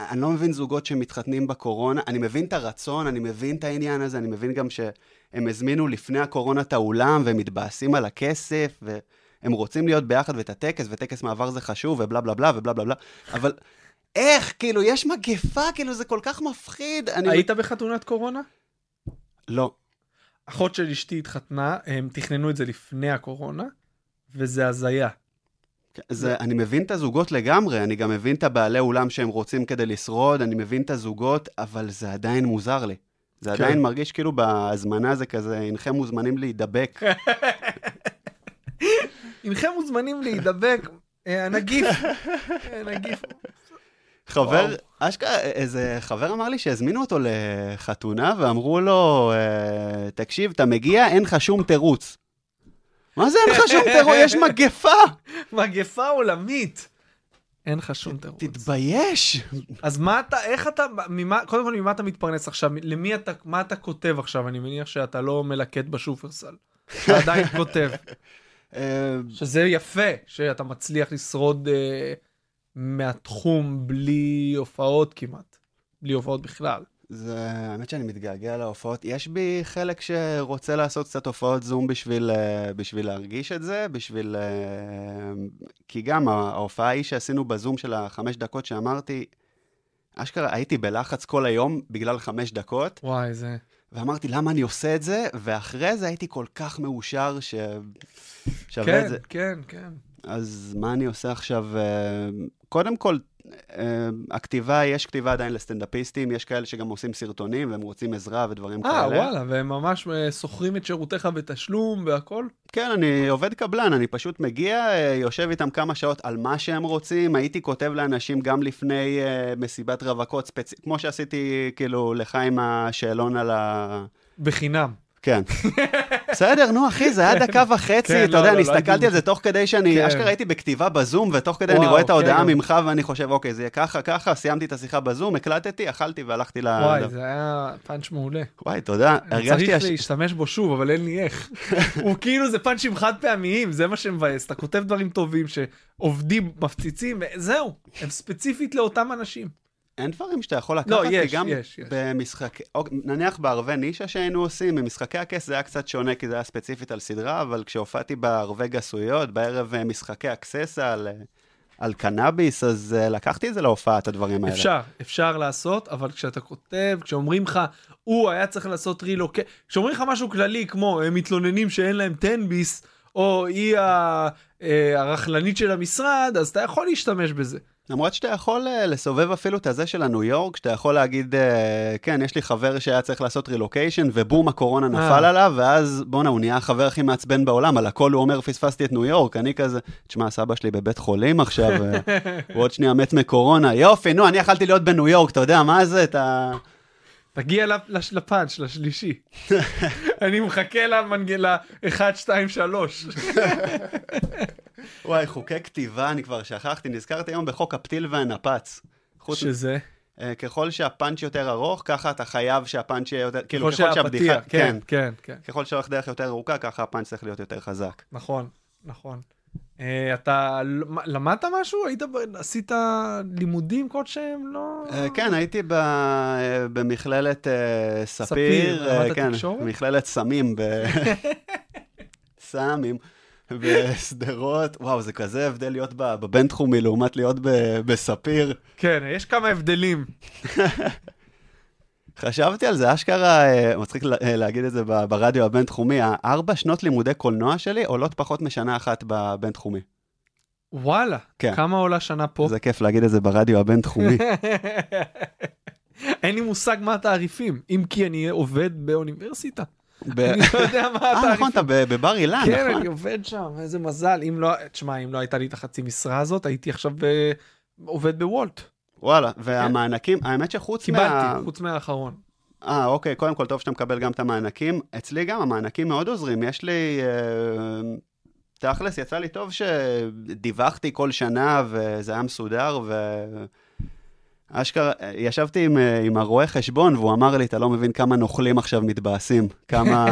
אני לא מבין זוגות שמתחתנים בקורונה, אני מבין את הרצון, אני מבין את העניין הזה, אני מבין גם שהם הזמינו לפני הקורונה את האולם, והם מתבאסים על הכסף, והם רוצים להיות ביחד ואת הטקס, וטקס מעבר זה חשוב, ובלה בלה בלה ובלה בלה בלה, אבל איך, כאילו, יש מגפה, כאילו, זה כל כך מפחיד. אני... היית בחתונת קורונה? לא. אחות של אשתי התחתנה, הם תכננו את זה לפני הקורונה, וזה הזיה. זה, אני מבין את הזוגות לגמרי, אני גם מבין את הבעלי אולם שהם רוצים כדי לשרוד, אני מבין את הזוגות, אבל זה עדיין מוזר לי. זה כן. עדיין מרגיש כאילו בהזמנה זה כזה, הנכם מוזמנים להידבק. (laughs) הנכם מוזמנים להידבק, אה, הנגיף, אה, הנגיף. חבר. אשכרה, איזה חבר אמר לי שהזמינו אותו לחתונה ואמרו לו, "אה, תקשיב, אתה מגיע, אין לך שום תירוץ. מה זה אין לך שום (laughs) תירוץ? יש מגפה! מגפה עולמית. אין לך שום תירוץ. תתבייש! אז מה אתה, איך אתה, ממה, קודם כל ממה אתה מתפרנס עכשיו? למי אתה, מה אתה כותב עכשיו? אני מניח שאתה לא מלקט בשופרסל. אתה עדיין כותב. (laughs) אה, שזה יפה, שאתה מצליח לשרוד אה, מהתחום בלי הופעות כמעט. בלי הופעות בכלל. זה, האמת שאני מתגעגע להופעות. יש בי חלק שרוצה לעשות קצת הופעות זום בשביל, אה, בשביל להרגיש את זה, בשביל... אה, כי גם ההופעה ההיא שעשינו בזום של החמש דקות שאמרתי, אשכרה הייתי בלחץ כל היום בגלל חמש דקות, וואי, זה... ואמרתי, למה אני עושה את זה? ואחרי זה הייתי כל כך מאושר ש... שווה כן, את זה. כן, כן. אז מה אני עושה עכשיו? אה, קודם כל, אה, הכתיבה, יש כתיבה עדיין לסטנדאפיסטים, יש כאלה שגם עושים סרטונים והם רוצים עזרה ודברים אה, כאלה. וואלה, והם ממש אה, שוכרים את שירותיך בתשלום והכל? כן, אני עובד קבלן, אני פשוט מגיע, אה, יושב איתם כמה שעות על מה שהם רוצים. הייתי כותב לאנשים גם לפני אה, מסיבת רווקות, ספצ... כמו שעשיתי כאילו לך עם השאלון על ה... בחינם. כן. בסדר, נו אחי, זה היה דקה וחצי, כן, אתה לא, יודע, לא, אני לא הסתכלתי הייתי- על זה תוך כדי שאני, כן. אשכרה הייתי בכתיבה בזום, ותוך כדי אני רואה את ההודעה כן. ממך, ואני חושב, אוקיי, זה יהיה ככה, ככה, סיימתי את השיחה בזום, הקלטתי, אכלתי והלכתי ל... וואי, זה היה פאנץ' מעולה. וואי, תודה. צריך הש- להשתמש בו שוב, אבל אין לי איך. (laughs) הוא כאילו, זה פאנצ'ים חד פעמיים, זה מה שמבאס. אתה כותב דברים טובים שעובדים, מפציצים, וזהו. הם ספציפית לאותם אנשים. אין דברים שאתה יכול לקחת, לא, יש, גם יש, יש. במשחק... או, נניח בערבי נישה שהיינו עושים, במשחקי הכס זה היה קצת שונה, כי זה היה ספציפית על סדרה, אבל כשהופעתי בערבי גסויות, בערב אה, משחקי אקססה על, אה, על קנאביס, אז uh, לקחתי את זה להופעה, את הדברים האלה. אפשר, אפשר לעשות, אבל כשאתה כותב, כשאומרים לך, הוא היה צריך לעשות רילוקט, כשאומרים לך משהו כללי כמו הם מתלוננים שאין להם 10 ביס, או היא אה, הרכלנית של המשרד, אז אתה יכול להשתמש בזה. למרות שאתה יכול uh, לסובב אפילו את הזה של הניו יורק, שאתה יכול להגיד, uh, כן, יש לי חבר שהיה צריך לעשות רילוקיישן, ובום, הקורונה נפל אה. עליו, ואז בואנה, הוא נהיה החבר הכי מעצבן בעולם, על הכל הוא אומר, פספסתי את ניו יורק, אני כזה, תשמע, סבא שלי בבית חולים עכשיו, אה, (laughs) הוא עוד שנייה מת מקורונה, יופי, נו, אני יכלתי להיות בניו יורק, אתה יודע, מה זה, אתה... תגיע לפאנץ', לשלישי. (laughs) אני מחכה למנגל ל-1, 2, 3. וואי, חוקי כתיבה, אני כבר שכחתי, נזכרתי היום בחוק הפתיל והנפץ. חוץ- שזה? אה, ככל שהפאנץ' יותר ארוך, ככה אתה חייב שהפאנץ' יהיה יותר, כאילו, ככל שהבדיחה, כן, כן, כן. ככל שהולך דרך יותר ארוכה, ככה הפאנץ' צריך להיות יותר חזק. נכון, נכון. אה, אתה למדת משהו? היית, עשית לימודים כלשהם? לא... אה, כן, הייתי ב- במכללת ספיר, ספיר, למדת כן, תקשורת? מכללת סמים, ב- (laughs) סמים, (laughs) בשדרות, וואו, זה כזה הבדל להיות בבינתחומי לעומת להיות בספיר. כן, יש כמה הבדלים. (laughs) חשבתי על זה, אשכרה, אה, מצחיק אה, להגיד את זה ברדיו הבינתחומי, הארבע שנות לימודי קולנוע שלי עולות פחות משנה אחת בבינתחומי. וואלה, כן. כמה עולה שנה פה? זה כיף להגיד את זה ברדיו הבינתחומי. (laughs) אין לי מושג מה התעריפים, אם כי אני עובד באוניברסיטה. אני לא יודע מה אה, התעריף. נכון, אתה בבר אילן, כן, נכון. אני עובד שם, איזה מזל. אם לא, תשמע, אם לא הייתה לי את החצי משרה הזאת, הייתי עכשיו ב- עובד בוולט. וואלה, והמענקים, האמת שחוץ מה... קיבלתי, חוץ מהאחרון. אה, אוקיי, קודם כל טוב שאתה מקבל גם את המענקים. אצלי גם המענקים מאוד עוזרים. יש לי... אה, תכלס, יצא לי טוב שדיווחתי כל שנה וזה היה מסודר, ו... אשכרה, ישבתי עם, אה, עם הרואה חשבון והוא אמר לי, אתה לא מבין כמה נוכלים עכשיו מתבאסים. כמה...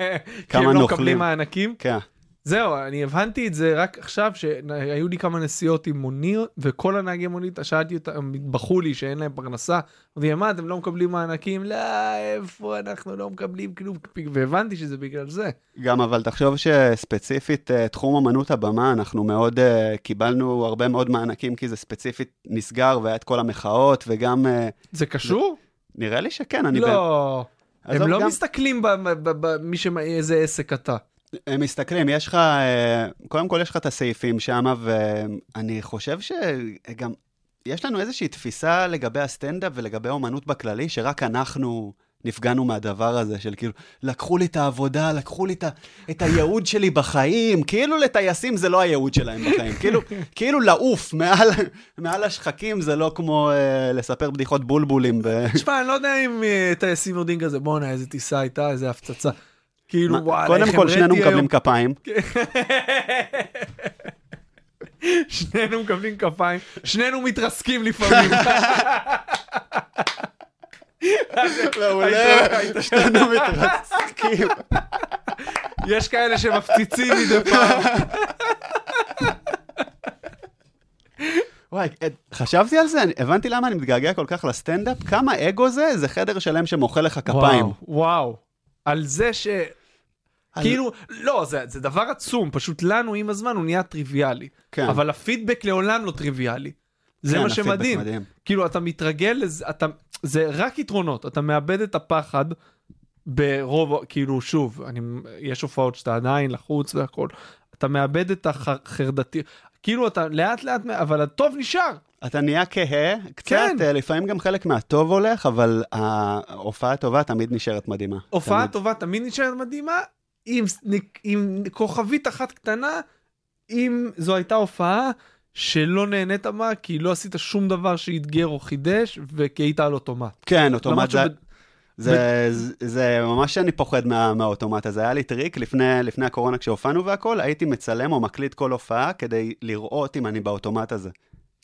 (laughs) כי הם לא נוכלים. מקבלים מענקים. כן. זהו, אני הבנתי את זה רק עכשיו, שהיו לי כמה נסיעות עם מוניר, וכל הנהגי מונית, שאלתי אותם, הם התבכו לי שאין להם פרנסה. אמרתי להם, מה, אתם לא מקבלים מענקים? לא, איפה אנחנו לא מקבלים כלום? והבנתי שזה בגלל זה. גם אבל תחשוב שספציפית אה, תחום אמנות הבמה, אנחנו מאוד אה, קיבלנו הרבה מאוד מענקים כי זה ספציפית נסגר והיה את כל המחאות וגם אה, זה קשור? נראה לי שכן, אני... לא. הם עזוב, לא גם- מסתכלים במי ש... איזה עסק אתה. הם מסתכלים, יש לך, אה, קודם כל יש לך את הסעיפים שם, ואני חושב שגם, יש לנו איזושהי תפיסה לגבי הסטנדאפ ולגבי אומנות בכללי, שרק אנחנו נפגענו מהדבר הזה, של כאילו, לקחו לי את העבודה, לקחו לי את, את הייעוד שלי בחיים, כאילו לטייסים זה לא הייעוד שלהם בחיים, כאילו, כאילו לעוף מעל, מעל השחקים זה לא כמו אה, לספר בדיחות בולבולים. ב... תשמע, אני לא יודע אם אה, טייסים יורדים כזה, בואנה, איזה טיסה הייתה, איזה הפצצה. כאילו, וואלה, קודם איך כל, שנינו המראתי היום. מקבלים כפיים. שנינו מקבלים כפיים, שנינו מתרסקים לפעמים. מעולה, היית- שנינו מתרסקים. יש כאלה שמפציצים מדי פעם. וואי, אה, חשבתי על זה, הבנתי למה אני מתגעגע כל כך לסטנדאפ, כמה אגו זה, זה חדר שלם שמוחא לך כפיים. וואו, וואו. על זה ש... כאילו, לא, זה, זה דבר עצום, פשוט לנו עם הזמן הוא נהיה טריוויאלי. כן. אבל הפידבק לעולם לא טריוויאלי. זה כן, מה שמדהים. מדהים. כאילו, אתה מתרגל אתה... זה רק יתרונות, אתה מאבד את הפחד ברוב, כאילו, שוב, אני, יש הופעות שאתה עדיין לחוץ והכל, אתה מאבד את החרדתי, כאילו אתה לאט לאט, אבל הטוב נשאר. אתה נהיה כהה, קצת, כן. אה, לפעמים גם חלק מהטוב הולך, אבל ההופעה הטובה תמיד נשארת מדהימה. הופעה תמיד. טובה תמיד נשארת מדהימה, עם, עם כוכבית אחת קטנה, אם זו הייתה הופעה שלא נהנית בה, כי לא עשית שום דבר שאתגר או חידש, וכי היית על אוטומט. כן, אוטומט זה... שבד- זה, זה, זה ממש אני פוחד מה, מהאוטומט הזה. היה לי טריק לפני, לפני הקורונה כשהופענו והכל, הייתי מצלם או מקליט כל הופעה כדי לראות אם אני באוטומט הזה.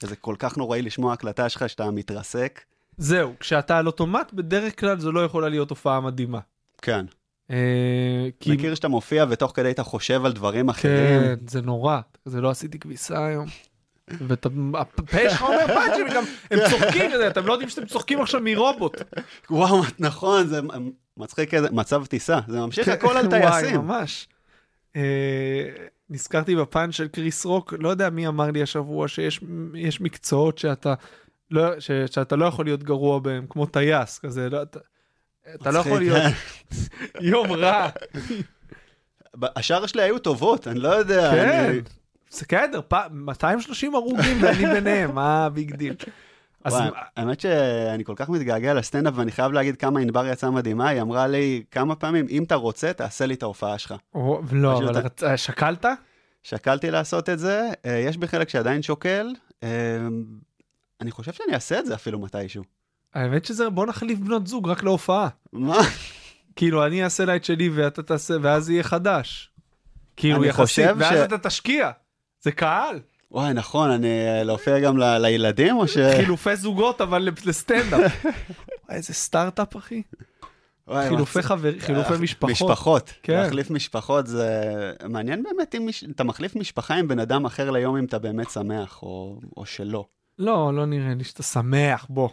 וזה כל כך נוראי לשמוע הקלטה שלך שאתה מתרסק. זהו, כשאתה על אוטומט, בדרך כלל זו לא יכולה להיות הופעה מדהימה. כן. אה, כי... מכיר שאתה מופיע ותוך כדי אתה חושב על דברים אחרים. כן, זה נורא. זה לא עשיתי כביסה היום. ואתה, הפה שלך (laughs) אומר פאנצ'ים, וגם הם צוחקים, אתם לא יודעים שאתם צוחקים עכשיו מרובוט. וואו, נכון, זה מצחיק איזה, מצב טיסה, זה ממשיך הכל על וואי, טייסים. ממש. אה, נזכרתי בפאנץ' של קריס רוק, לא יודע מי אמר לי השבוע שיש יש מקצועות שאתה לא, ש, שאתה לא יכול להיות גרוע בהם, כמו טייס כזה, לא, אתה, אתה לא יכול להיות יום רע. השאר שלי היו טובות, אני לא יודע. כן, בסדר, פ- 230 הרוגים (laughs) ואני ביניהם, מה ה big deal? אז וואי, האמת שאני כל כך מתגעגע לסטנדאפ, ואני חייב להגיד כמה ענבר יצאה מדהימה, היא אמרה לי כמה פעמים, אם אתה רוצה, תעשה לי את ההופעה שלך. לא, אבל אתה- שקלת? שקלתי לעשות את זה, אה, יש בי חלק שעדיין שוקל, אה, אני חושב שאני אעשה את זה אפילו מתישהו. האמת שזה, בוא נחליף בנות זוג רק להופעה. מה? כאילו, אני אעשה לה את שלי ואתה תעשה, ואז יהיה חדש. כאילו, יחסית, ואז אתה תשקיע. זה קהל. וואי, נכון, אני אה, להופיע גם ל- לילדים, או ש... חילופי זוגות, אבל לסטנדאפ. וואי, (laughs) איזה סטארט-אפ, אחי. וואי, חילופי מצ- חבר, חילופי אה, משפחות. משפחות. כן. להחליף משפחות זה... מעניין באמת אם מש- אתה מחליף משפחה עם בן אדם אחר ליום אם אתה באמת שמח, או, או שלא. לא, לא נראה לי שאתה שמח, בוא.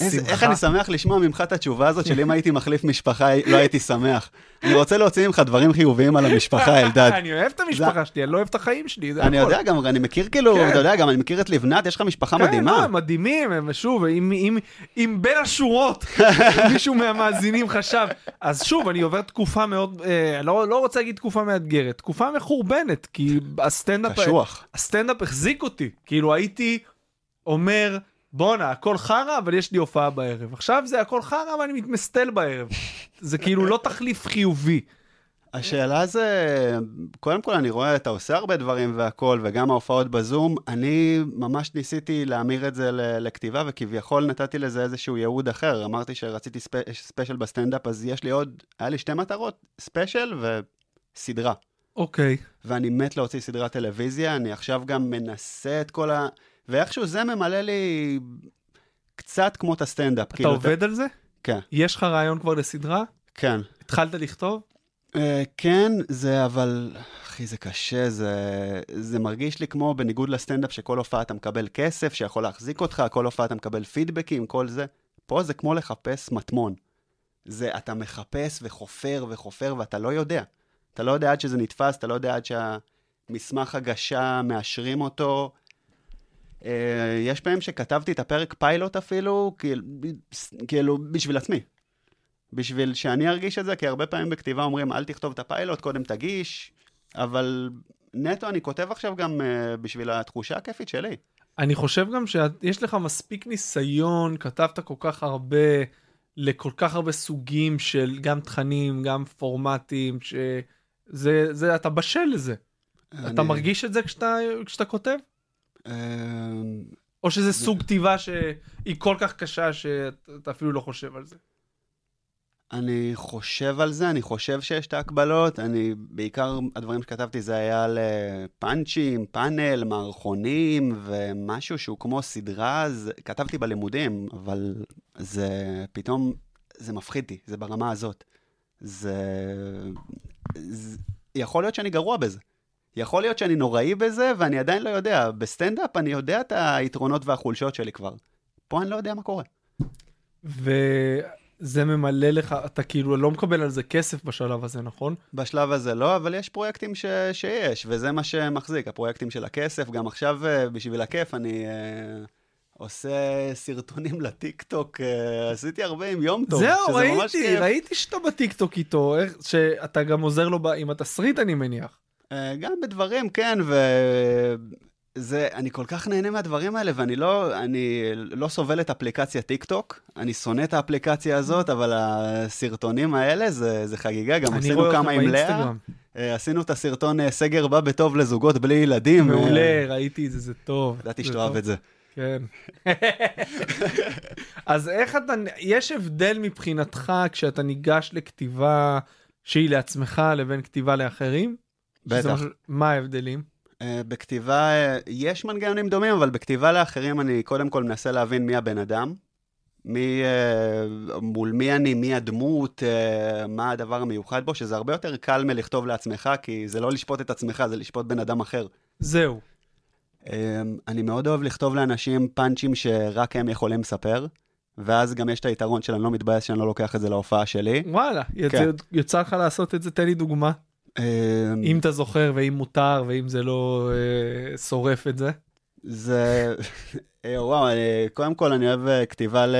איזה, שמחה. איך אני שמח לשמוע ממך את התשובה הזאת של אם הייתי מחליף משפחה, לא הייתי שמח. אני רוצה להוציא ממך דברים חיוביים על המשפחה, (laughs) אלדד. אני אוהב את המשפחה שלי, אני לא אוהב את החיים שלי, זה אני הכל. יודע גם, אני מכיר כאילו, כן. אתה יודע, גם אני מכיר את לבנת, יש לך משפחה כן, מדהימה. הם מדהימים, שוב, אם בין השורות (laughs) מישהו מהמאזינים חשב, אז שוב, אני עובר תקופה מאוד, אה, לא, לא רוצה להגיד תקופה מאתגרת, תקופה מחורבנת, כי הסטנדאפ, קשוח. הסטנדאפ החזיק אותי, כאילו הייתי אומר, בואנה, הכל חרא, אבל יש לי הופעה בערב. עכשיו זה הכל חרא, אבל אני מתמסטל בערב. זה כאילו לא תחליף חיובי. השאלה זה, קודם כל אני רואה, אתה עושה הרבה דברים והכול, וגם ההופעות בזום, אני ממש ניסיתי להמיר את זה לכתיבה, וכביכול נתתי לזה איזשהו ייעוד אחר. אמרתי שרציתי ספ... special בסטנדאפ, אז יש לי עוד, היה לי שתי מטרות, special וסדרה. אוקיי. ואני מת להוציא סדרת טלוויזיה, אני עכשיו גם מנסה את כל ה... ואיכשהו זה ממלא לי קצת כמו את הסטנדאפ. אתה כאילו, עובד על זה? כן, יש לך רעיון כבר לסדרה? כן. התחלת לכתוב? Uh, כן, זה אבל, אחי, זה קשה, זה, זה מרגיש לי כמו בניגוד לסטנדאפ שכל הופעה אתה מקבל כסף שיכול להחזיק אותך, כל הופעה אתה מקבל פידבקים, כל זה. פה זה כמו לחפש מטמון. זה, אתה מחפש וחופר וחופר ואתה לא יודע. אתה לא יודע עד שזה נתפס, אתה לא יודע עד שהמסמך הגשה, מאשרים אותו. Uh, יש פעמים שכתבתי את הפרק פיילוט אפילו, כאילו, כאילו בשביל עצמי. בשביל שאני ארגיש את זה, כי הרבה פעמים בכתיבה אומרים, אל תכתוב את הפיילוט, קודם תגיש, אבל נטו אני כותב עכשיו גם uh, בשביל התחושה הכיפית שלי. אני חושב גם שיש לך מספיק ניסיון, כתבת כל כך הרבה, לכל כך הרבה סוגים של גם תכנים, גם פורמטים, שזה, זה, אתה בשל לזה. אתה אני- מרגיש את זה כשאתה, כשאתה כותב? אה, או שזה סוג כתיבה שהיא כל כך קשה שאתה אפילו לא חושב על זה? אני חושב על זה, אני חושב שיש את ההקבלות, אני, בעיקר הדברים שכתבתי זה היה על אה, פאנצ'ים, פאנל, מערכונים, ומשהו שהוא כמו סדרה, אז כתבתי בלימודים, אבל זה פתאום, זה מפחיד אותי, זה ברמה הזאת. זה, זה... יכול להיות שאני גרוע בזה. יכול להיות שאני נוראי בזה, ואני עדיין לא יודע. בסטנדאפ אני יודע את היתרונות והחולשות שלי כבר. פה אני לא יודע מה קורה. וזה ממלא לך, אתה כאילו לא מקבל על זה כסף בשלב הזה, נכון? בשלב הזה לא, אבל יש פרויקטים ש... שיש, וזה מה שמחזיק, הפרויקטים של הכסף. גם עכשיו, אה, בשביל הכיף, אני אה, עושה סרטונים (laughs) לטיקטוק, אה, עשיתי הרבה עם יום טוב, זהו, ראיתי. ראיתי שאתה בטיקטוק איתו, איך, שאתה גם עוזר לו ב- עם התסריט, אני מניח. אה, גם בדברים, כן, וזה, אני כל כך נהנה מהדברים האלה, ואני לא, אני לא סובל את אפליקציה טיקטוק, אני שונא את האפליקציה הזאת, אבל הסרטונים האלה זה, זה חגיגה, גם עשינו כמה עם לאה. אה, עשינו את הסרטון אה, סגר בא בטוב לזוגות בלי ילדים. מעולה, ראיתי את זה, זה טוב. ידעתי זה שתאהב טוב. את זה. כן. (laughs) אז איך אתה, יש הבדל מבחינתך כשאתה ניגש לכתיבה שהיא לעצמך לבין כתיבה לאחרים? בטח. משהו- מה ההבדלים? אה, בכתיבה, אה, יש מנגנונים דומים, אבל בכתיבה לאחרים אני קודם כל מנסה להבין מי הבן אדם. מי, אה, מול מי אני, מי הדמות, אה, מה הדבר המיוחד בו, שזה הרבה יותר קל מלכתוב לעצמך, כי זה לא לשפוט את עצמך, זה לשפוט בן אדם אחר. זהו. אה, אני מאוד אוהב לכתוב לאנשים פאנצ'ים שרק הם יכולים לספר, ואז גם יש את היתרון של אני לא מתבאס שאני לא לוקח את זה להופעה שלי. וואלה, כן. יצא לך לעשות את זה, תן לי דוגמה. אה, אם אתה זוכר ואם מותר ואם זה לא אה, שורף את זה. זה, אה, וואו, קודם כל אני אוהב אה, כתיבה, ל...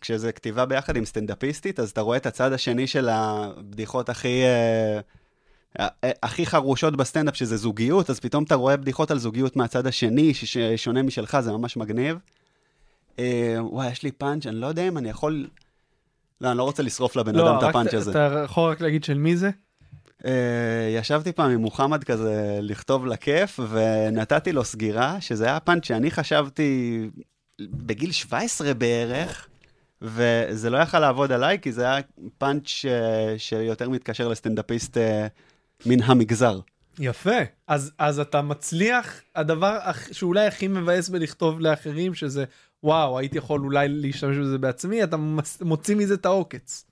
כשזה כתיבה ביחד עם סטנדאפיסטית, אז אתה רואה את הצד השני של הבדיחות הכי, הכי חרושות בסטנדאפ, שזה זוגיות, אז פתאום אתה רואה בדיחות על זוגיות מהצד השני, ששונה משלך, זה ממש מגניב. וואי, יש לי פאנץ', אני לא יודע אם אני יכול... לא, אני לא רוצה לשרוף לבן אדם את הפאנץ' הזה. אתה יכול רק להגיד של מי זה? אה, ישבתי פעם עם מוחמד כזה לכתוב לכיף, ונתתי לו סגירה, שזה היה פאנץ' שאני חשבתי בגיל 17 בערך, וזה לא יכל לעבוד עליי, כי זה היה פאנץ' ש... שיותר מתקשר לסטנדאפיסט אה, מן המגזר. יפה. אז, אז אתה מצליח, הדבר שאולי הכי מבאס בלכתוב לאחרים, שזה וואו, הייתי יכול אולי להשתמש בזה בעצמי, אתה מוציא מזה את העוקץ.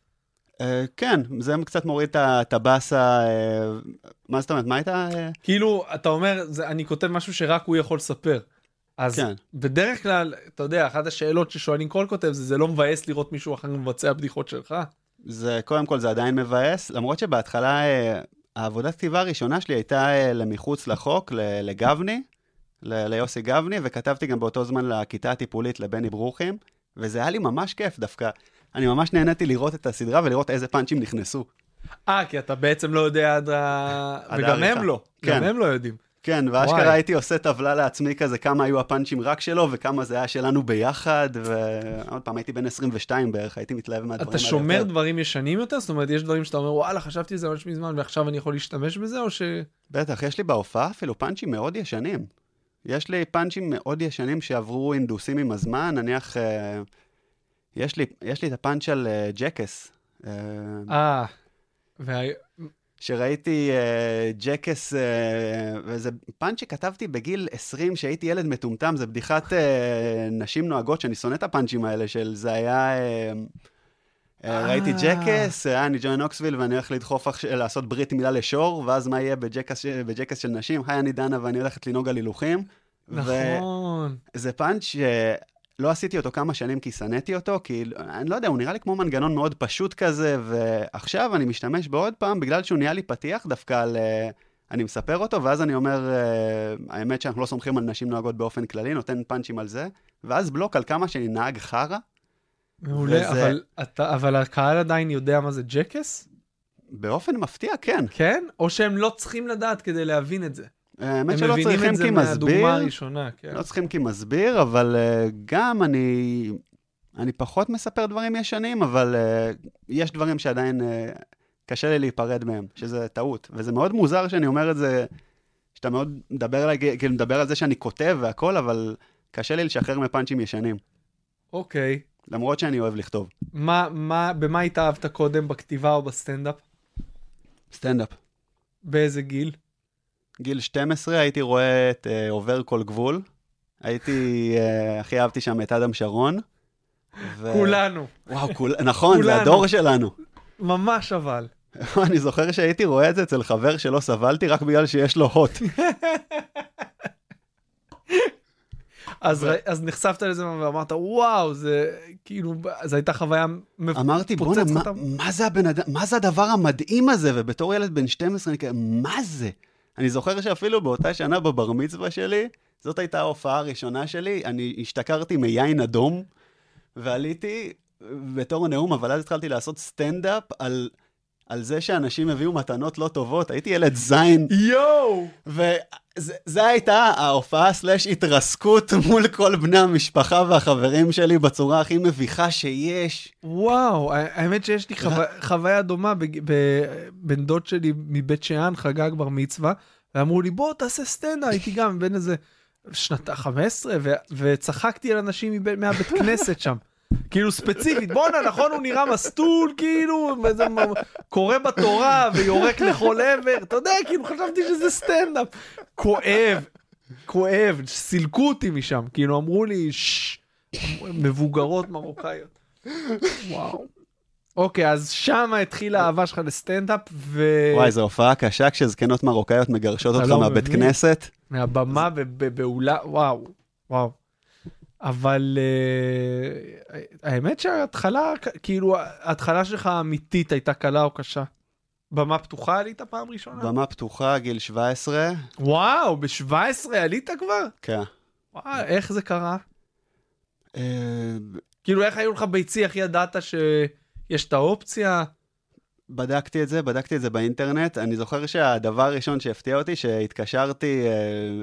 אה, כן, זה קצת מוריד את הבאסה, אה, מה זאת אומרת, מה הייתה? אה, כאילו, אתה אומר, זה, אני כותב משהו שרק הוא יכול לספר. אז כן. בדרך כלל, אתה יודע, אחת השאלות ששואלים כל כותב זה, זה לא מבאס לראות מישהו אחר מבצע בדיחות שלך? זה, קודם כל, זה עדיין מבאס, למרות שבהתחלה, אה, העבודת כתיבה הראשונה שלי הייתה אה, למחוץ לחוק, לגבני, ל- ליוסי גבני, וכתבתי גם באותו זמן לכיתה הטיפולית לבני ברוכים, וזה היה לי ממש כיף דווקא. אני ממש נהניתי לראות את הסדרה ולראות איזה פאנצ'ים נכנסו. אה, כי אתה בעצם לא יודע עד ה... וגם. הם לא. כן. גם הם לא יודעים. כן. ואשכרה הייתי עושה טבלה לעצמי כזה, כמה היו הפאנצ'ים רק שלו, וכמה זה היה שלנו ביחד, ועוד פעם, הייתי בן 22 בערך, הייתי מתלהב מהדברים האלה אתה שומר יותר. דברים ישנים יותר? זאת אומרת, יש דברים שאתה אומר, וואלה, חשבתי על זה ממש מזמן, ועכשיו אני יכול להשתמש בזה, או ש... בטח, יש לי בהופעה אפילו פאנצ'ים מאוד ישנים. יש לי פאנצ'ים מאוד ישנים שעברו אינדוסים עם הזמן, נניח, אה, יש לי, יש לי את הפאנץ' על אה, ג'קס. אה, אה, וה... שראיתי אה, ג'קס, אה, וזה פאנץ' שכתבתי בגיל 20, שהייתי ילד מטומטם, זה בדיחת אה, נשים נוהגות, שאני שונא את הפאנצ'ים האלה של זה היה... אה, ראיתי. Jackass, אה, אני ג'וני נוקסוויל ואני הולך לדחוף, לעשות ברית מילה לשור, ואז מה יהיה ב Jackass, ב Jackass של נשים? היי, אני דנה ואני הולכת לנהוג על הילוכים. נכון. וזה פאנץ' שלא עשיתי אותו כמה שנים כי שנאתי אותו, כי אני לא יודע, הוא נראה לי כמו מנגנון מאוד פשוט כזה, ועכשיו אני משתמש בו עוד פעם, בגלל שהוא נהיה לי פתיח דווקא על... אה, אני מספר אותו, ואז אני אומר, אה, האמת שאנחנו לא סומכים על נשים נוהגות באופן כללי, נותן פאנצ'ים על זה, ואז בלוק על כמה שאני נהג חרא. מעולה, וזה- אבל, אתה, אבל הקהל עדיין יודע מה זה ג'קס? באופן מפתיע, כן. כן? או שהם לא צריכים לדעת כדי להבין את זה? האמת הם שלא מבינים צריכים את זה כי מהדוגמה מסביר, הראשונה, כן. לא צריכים כי מסביר, אבל uh, גם אני, אני פחות מספר דברים ישנים, אבל uh, יש דברים שעדיין uh, קשה לי להיפרד מהם, שזה טעות. וזה מאוד מוזר שאני אומר את זה, שאתה מאוד מדבר עליי, כאילו מדבר על זה שאני כותב והכל, אבל קשה לי לשחרר מפאנצ'ים ישנים, אוקיי. למרות שאני אוהב לכתוב. מה, מה, במה התאהבת קודם, בכתיבה או בסטנדאפ? סטנדאפ. באיזה גיל? גיל 12 הייתי רואה את אה, עובר כל גבול. הייתי, אה, הכי אהבתי שם את אדם שרון. ו... כולנו. וואו, כול... נכון, זה כולנו. הדור שלנו. ממש אבל. (laughs) אני זוכר שהייתי רואה את זה אצל חבר שלא סבלתי רק בגלל שיש לו הוט. (laughs) אז, ר... אז נחשפת לזה ואמרת, וואו, זה כאילו, זו הייתה חוויה מפ... אמרתי, בואנה, מה, אותם." מה זה הבן אדם, מה זה הדבר המדהים הזה? ובתור ילד בן 12, אני כזה, מה זה? אני זוכר שאפילו באותה שנה בבר מצווה שלי, זאת הייתה ההופעה הראשונה שלי, אני השתכרתי מיין אדום, ועליתי בתור נאום, אבל אז התחלתי לעשות סטנדאפ על, על זה שאנשים הביאו מתנות לא טובות. הייתי ילד זין, יואו! וזה הייתה ההופעה slash התרסקות מול כל בני המשפחה והחברים שלי בצורה הכי מביכה שיש. וואו, האמת שיש לי חו... חוויה דומה, בג- ב- בן דוד שלי מבית שאן חגג בר מצווה, ואמרו לי, בוא תעשה סטנדאפ, הייתי גם בן איזה שנת 15, ו... וצחקתי על אנשים מבית, מהבית כנסת שם. כאילו ספציפית, בואנה, נכון, הוא נראה מסטול, כאילו, מ- קורא בתורה ויורק לכל עבר, אתה יודע, כאילו, חשבתי שזה סטנדאפ. כואב, כואב, סילקו אותי משם, כאילו, אמרו לי, ששש, מבוגרות מרוקאיות. וואו. אוקיק, אז שמה התחילה האהבה שלך לסטנדאפ, ו... וואי, זו הופעה קשה כשזקנות מרוקאיות מגרשות אותך לא מהבית. כנסת. מהבמה ובאולה, וואו, וואו. אבל uh, האמת שההתחלה, כאילו, ההתחלה שלך האמיתית הייתה קלה או קשה? במה פתוחה עלית פעם ראשונה? במה פתוחה, גיל 17. וואו, ב-17 עלית כבר? כן. וואו, איך זה קרה? אה, כאילו, איך היו לך ביצי, איך ידעת שיש את האופציה? בדקתי את זה, בדקתי את זה באינטרנט. אני זוכר שהדבר הראשון שהפתיע אותי, שהתקשרתי, אה,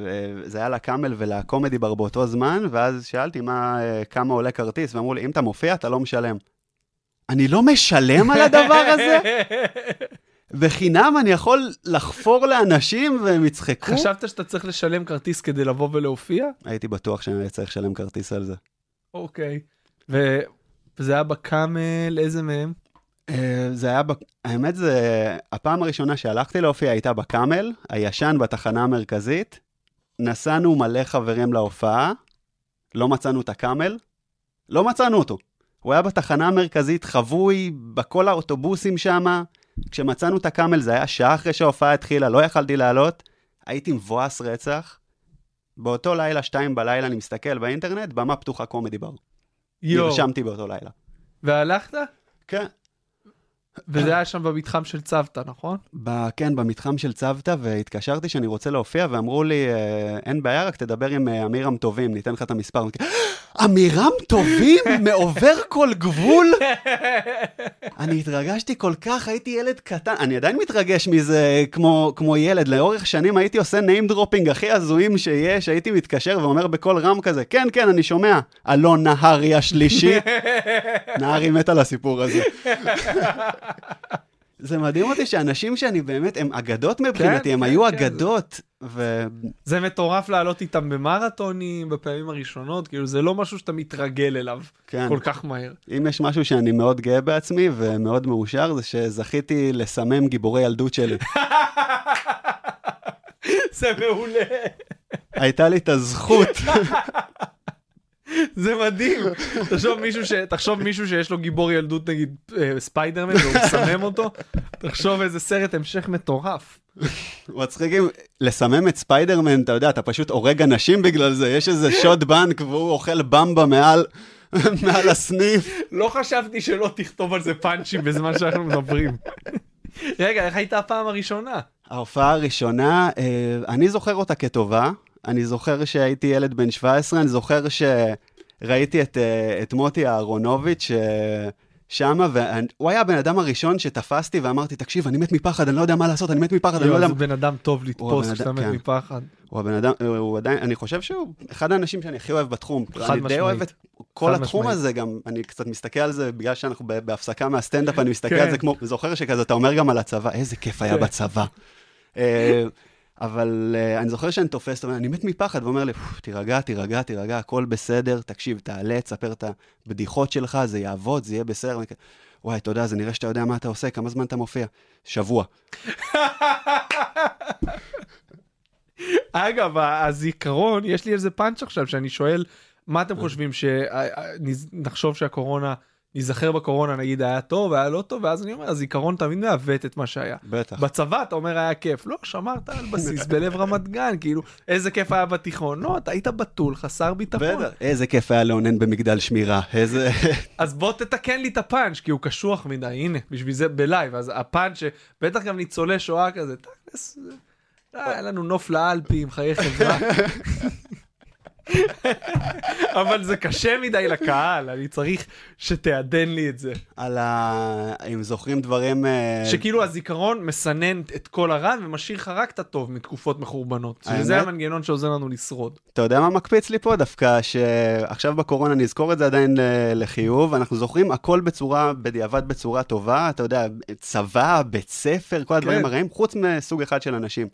אה, זה היה לקאמל ולקומדי בר באותו זמן, ואז שאלתי מה, אה, כמה עולה כרטיס, ואמרו לי, אם אתה מופיע, אתה לא משלם. אני לא משלם על הדבר הזה? (laughs) בחינם אני יכול לחפור לאנשים והם יצחקו? חשבת שאתה צריך לשלם כרטיס כדי לבוא ולהופיע? הייתי בטוח שאני צריך לשלם כרטיס על זה. אוקיי. ו... וזה היה בקאמל, איזה מהם? אה, זה היה, האמת זה, הפעם הראשונה שהלכתי להופיע הייתה בקאמל, הישן בתחנה המרכזית. נסענו מלא חברים להופעה, לא מצאנו את הקאמל, לא מצאנו אותו. הוא היה בתחנה המרכזית, חבוי בכל האוטובוסים שם. כשמצאנו את הקאמל זה היה שעה אחרי שההופעה התחילה, לא יכלתי לעלות. הייתי מבואס רצח. באותו לילה, שתיים בלילה, אני מסתכל באינטרנט, במה פתוחה קומדי בר. יואו. נרשמתי באותו לילה. והלכת? כן. וזה היה שם במתחם של צוותא, נכון? ב, כן, במתחם של צוותא, והתקשרתי שאני רוצה להופיע, ואמרו לי, אה, אין בעיה, רק תדבר עם אה, אמירם טובים, ניתן לך את המספר. אמרתי, אמירם טובים? (laughs) מעובר כל גבול? אני התרגשתי כל כך, הייתי ילד קטן, אני עדיין מתרגש מזה כמו, כמו ילד. לאורך שנים הייתי עושה name dropping הכי הזויים שיש, הייתי מתקשר ואומר בקול רם כזה, כן, כן, אני שומע, אלון נהרי השלישי. (laughs) נהרי מת על הסיפור הזה. זה מדהים אותי שאנשים שאני באמת, הם אגדות מבחינתי, הם כן, היו כן. אגדות, ו... זה מטורף לעלות איתם במרתונים בפעמים הראשונות, כאילו זה לא משהו שאתה מתרגל אליו כן. כל כך מהר. אם יש משהו שאני מאוד גאה בעצמי ומאוד מאושר, זה שזכיתי לסמם גיבורי ילדות שלי. (laughs) זה מעולה. הייתה לי את הזכות. (laughs) זה מדהים. תחשוב מישהו, ש... תחשוב מישהו שיש לו גיבור ילדות נגיד אה, ספיידרמן והוא מסמם אותו, תחשוב איזה סרט המשך מטורף. מצחיק אם לסמם את ספיידרמן, אתה יודע, אתה פשוט הורג אנשים בגלל זה, יש איזה שוד בנק והוא אוכל במבה מעל, מעל הסניף. לא חשבתי שלא תכתוב על זה פאנצ'ים בזמן שאנחנו מדברים. רגע, איך הייתה הפעם הראשונה? ההופעה הראשונה, אה, אני זוכר אותה כטובה. אני זוכר שהייתי ילד בן 17, אני זוכר שראיתי את, אה, את מוטי אהרונוביץ' אה, שמה, והוא היה הבן אדם הראשון שתפסתי ואמרתי, תקשיב, אני מת מפחד, אני לא יודע מה לעשות, אני מת מפחד, אני לא יודע... זה בן אדם טוב לתפוס כשאתה מת כן. מפחד. הוא הבן אדם, הוא עדיין, אני חושב שהוא אחד האנשים שאני הכי אוהב בתחום. חד אני די משמעית. אוהב את כל התחום משמעית. הזה, גם אני קצת מסתכל על זה, בגלל שאנחנו בהפסקה מהסטנדאפ, אני מסתכל כן. על זה כמו, זוכר שכזה, אתה אומר גם על הצבא, איזה כיף היה כן. בצבא. (laughs) אה, אבל אה, אני זוכר שאני תופס, אתה אני מת מפחד, ואומר לי, "פו, תירגע, תירגע, תירגע, הכל בסדר, תקשיב, תעלה, תספר את הבדיחות שלך, זה יעבוד, זה יהיה בסדר. וואי, תודה, זה נראה שאתה יודע מה אתה עושה, כמה זמן אתה מופיע? שבוע. אגב, הזיכרון, יש לי איזה פאנץ' עכשיו שאני שואל, מה אתם חושבים, שנחשוב שהקורונה, ניזכר בקורונה, נגיד היה טוב, היה לא טוב, ואז אני אומר, הזיכרון תמיד מעוות את מה שהיה. בטח. בצבא אתה אומר היה כיף, לא, שמרת על בסיס (laughs) בלב רמת גן, כאילו, איזה כיף היה בתיכון, לא, אתה היית בתול, חסר ביטחון. בטח. איזה כיף היה לאונן במגדל שמירה, איזה... (laughs) אז בוא תתקן לי את הפאנץ', כי הוא קשוח מדי, הנה, בשביל זה בלייב, אז הפאנץ', בטח גם ניצולי שואה כזה, אה, היה לנו נוף לאלפים, חיי חברה. (laughs) אבל זה קשה מדי לקהל, אני צריך שתעדן לי את זה. על ה... אם זוכרים דברים... אה, שכאילו הזיכרון מסנן את כל הרע ומשאיר לך רק את הטוב מתקופות מחורבנות. שזה המנגנון שעוזר לנו לשרוד. אתה יודע מה מקפיץ לי פה דווקא? שעכשיו בקורונה נזכור את זה עדיין ל- לחיוב, אנחנו זוכרים הכל בצורה, בדיעבד בצורה טובה, אתה יודע, צבא, בית ספר, כל הדברים כן. הרעים, חוץ מסוג אחד של אנשים,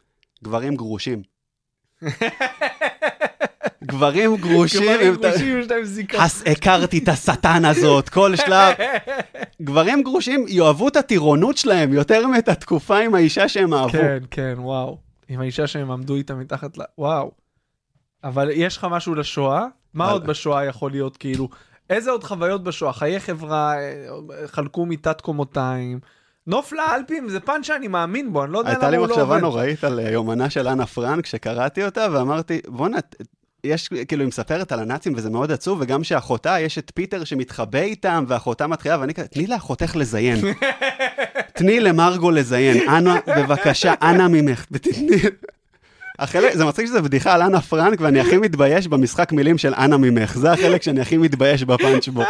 גברים גרושים. (laughs) גברים גרושים, גברים גרושים יש להם. הס- הכרתי את השטן הזאת, כל שלב. (laughs) גברים גרושים יאהבו את הטירונות שלהם יותר מאת התקופה עם האישה שהם אהבו. כן, כן, וואו. עם האישה שהם עמדו איתה מתחת ל... וואו. אבל יש לך משהו לשואה? מה עוד בשואה יכול להיות כאילו? איזה עוד חוויות בשואה? חיי חברה, אה, חלקו מיטת קומותיים. נוף לאלפים זה פאנץ' שאני מאמין בו, אני לא יודע הייתה למה לי הוא לא מחשבה עובד. נוראית על אה, יומנה של אנה פרנק, שקראתי אותה, ואמרתי, בואנה, יש, כאילו, היא מספרת על הנאצים וזה מאוד עצוב, וגם שאחותה, יש את פיטר שמתחבא איתם, ואחותה מתחילה, ואני כזה, תני לאחותך לזיין. (laughs) תני למרגו לזיין. אנה, בבקשה, אנה ממך. ותתני... החלק, זה מצחיק שזה בדיחה על אנה פרנק, ואני הכי מתבייש במשחק מילים של אנה ממך. זה החלק שאני הכי מתבייש בפאנץ' בו.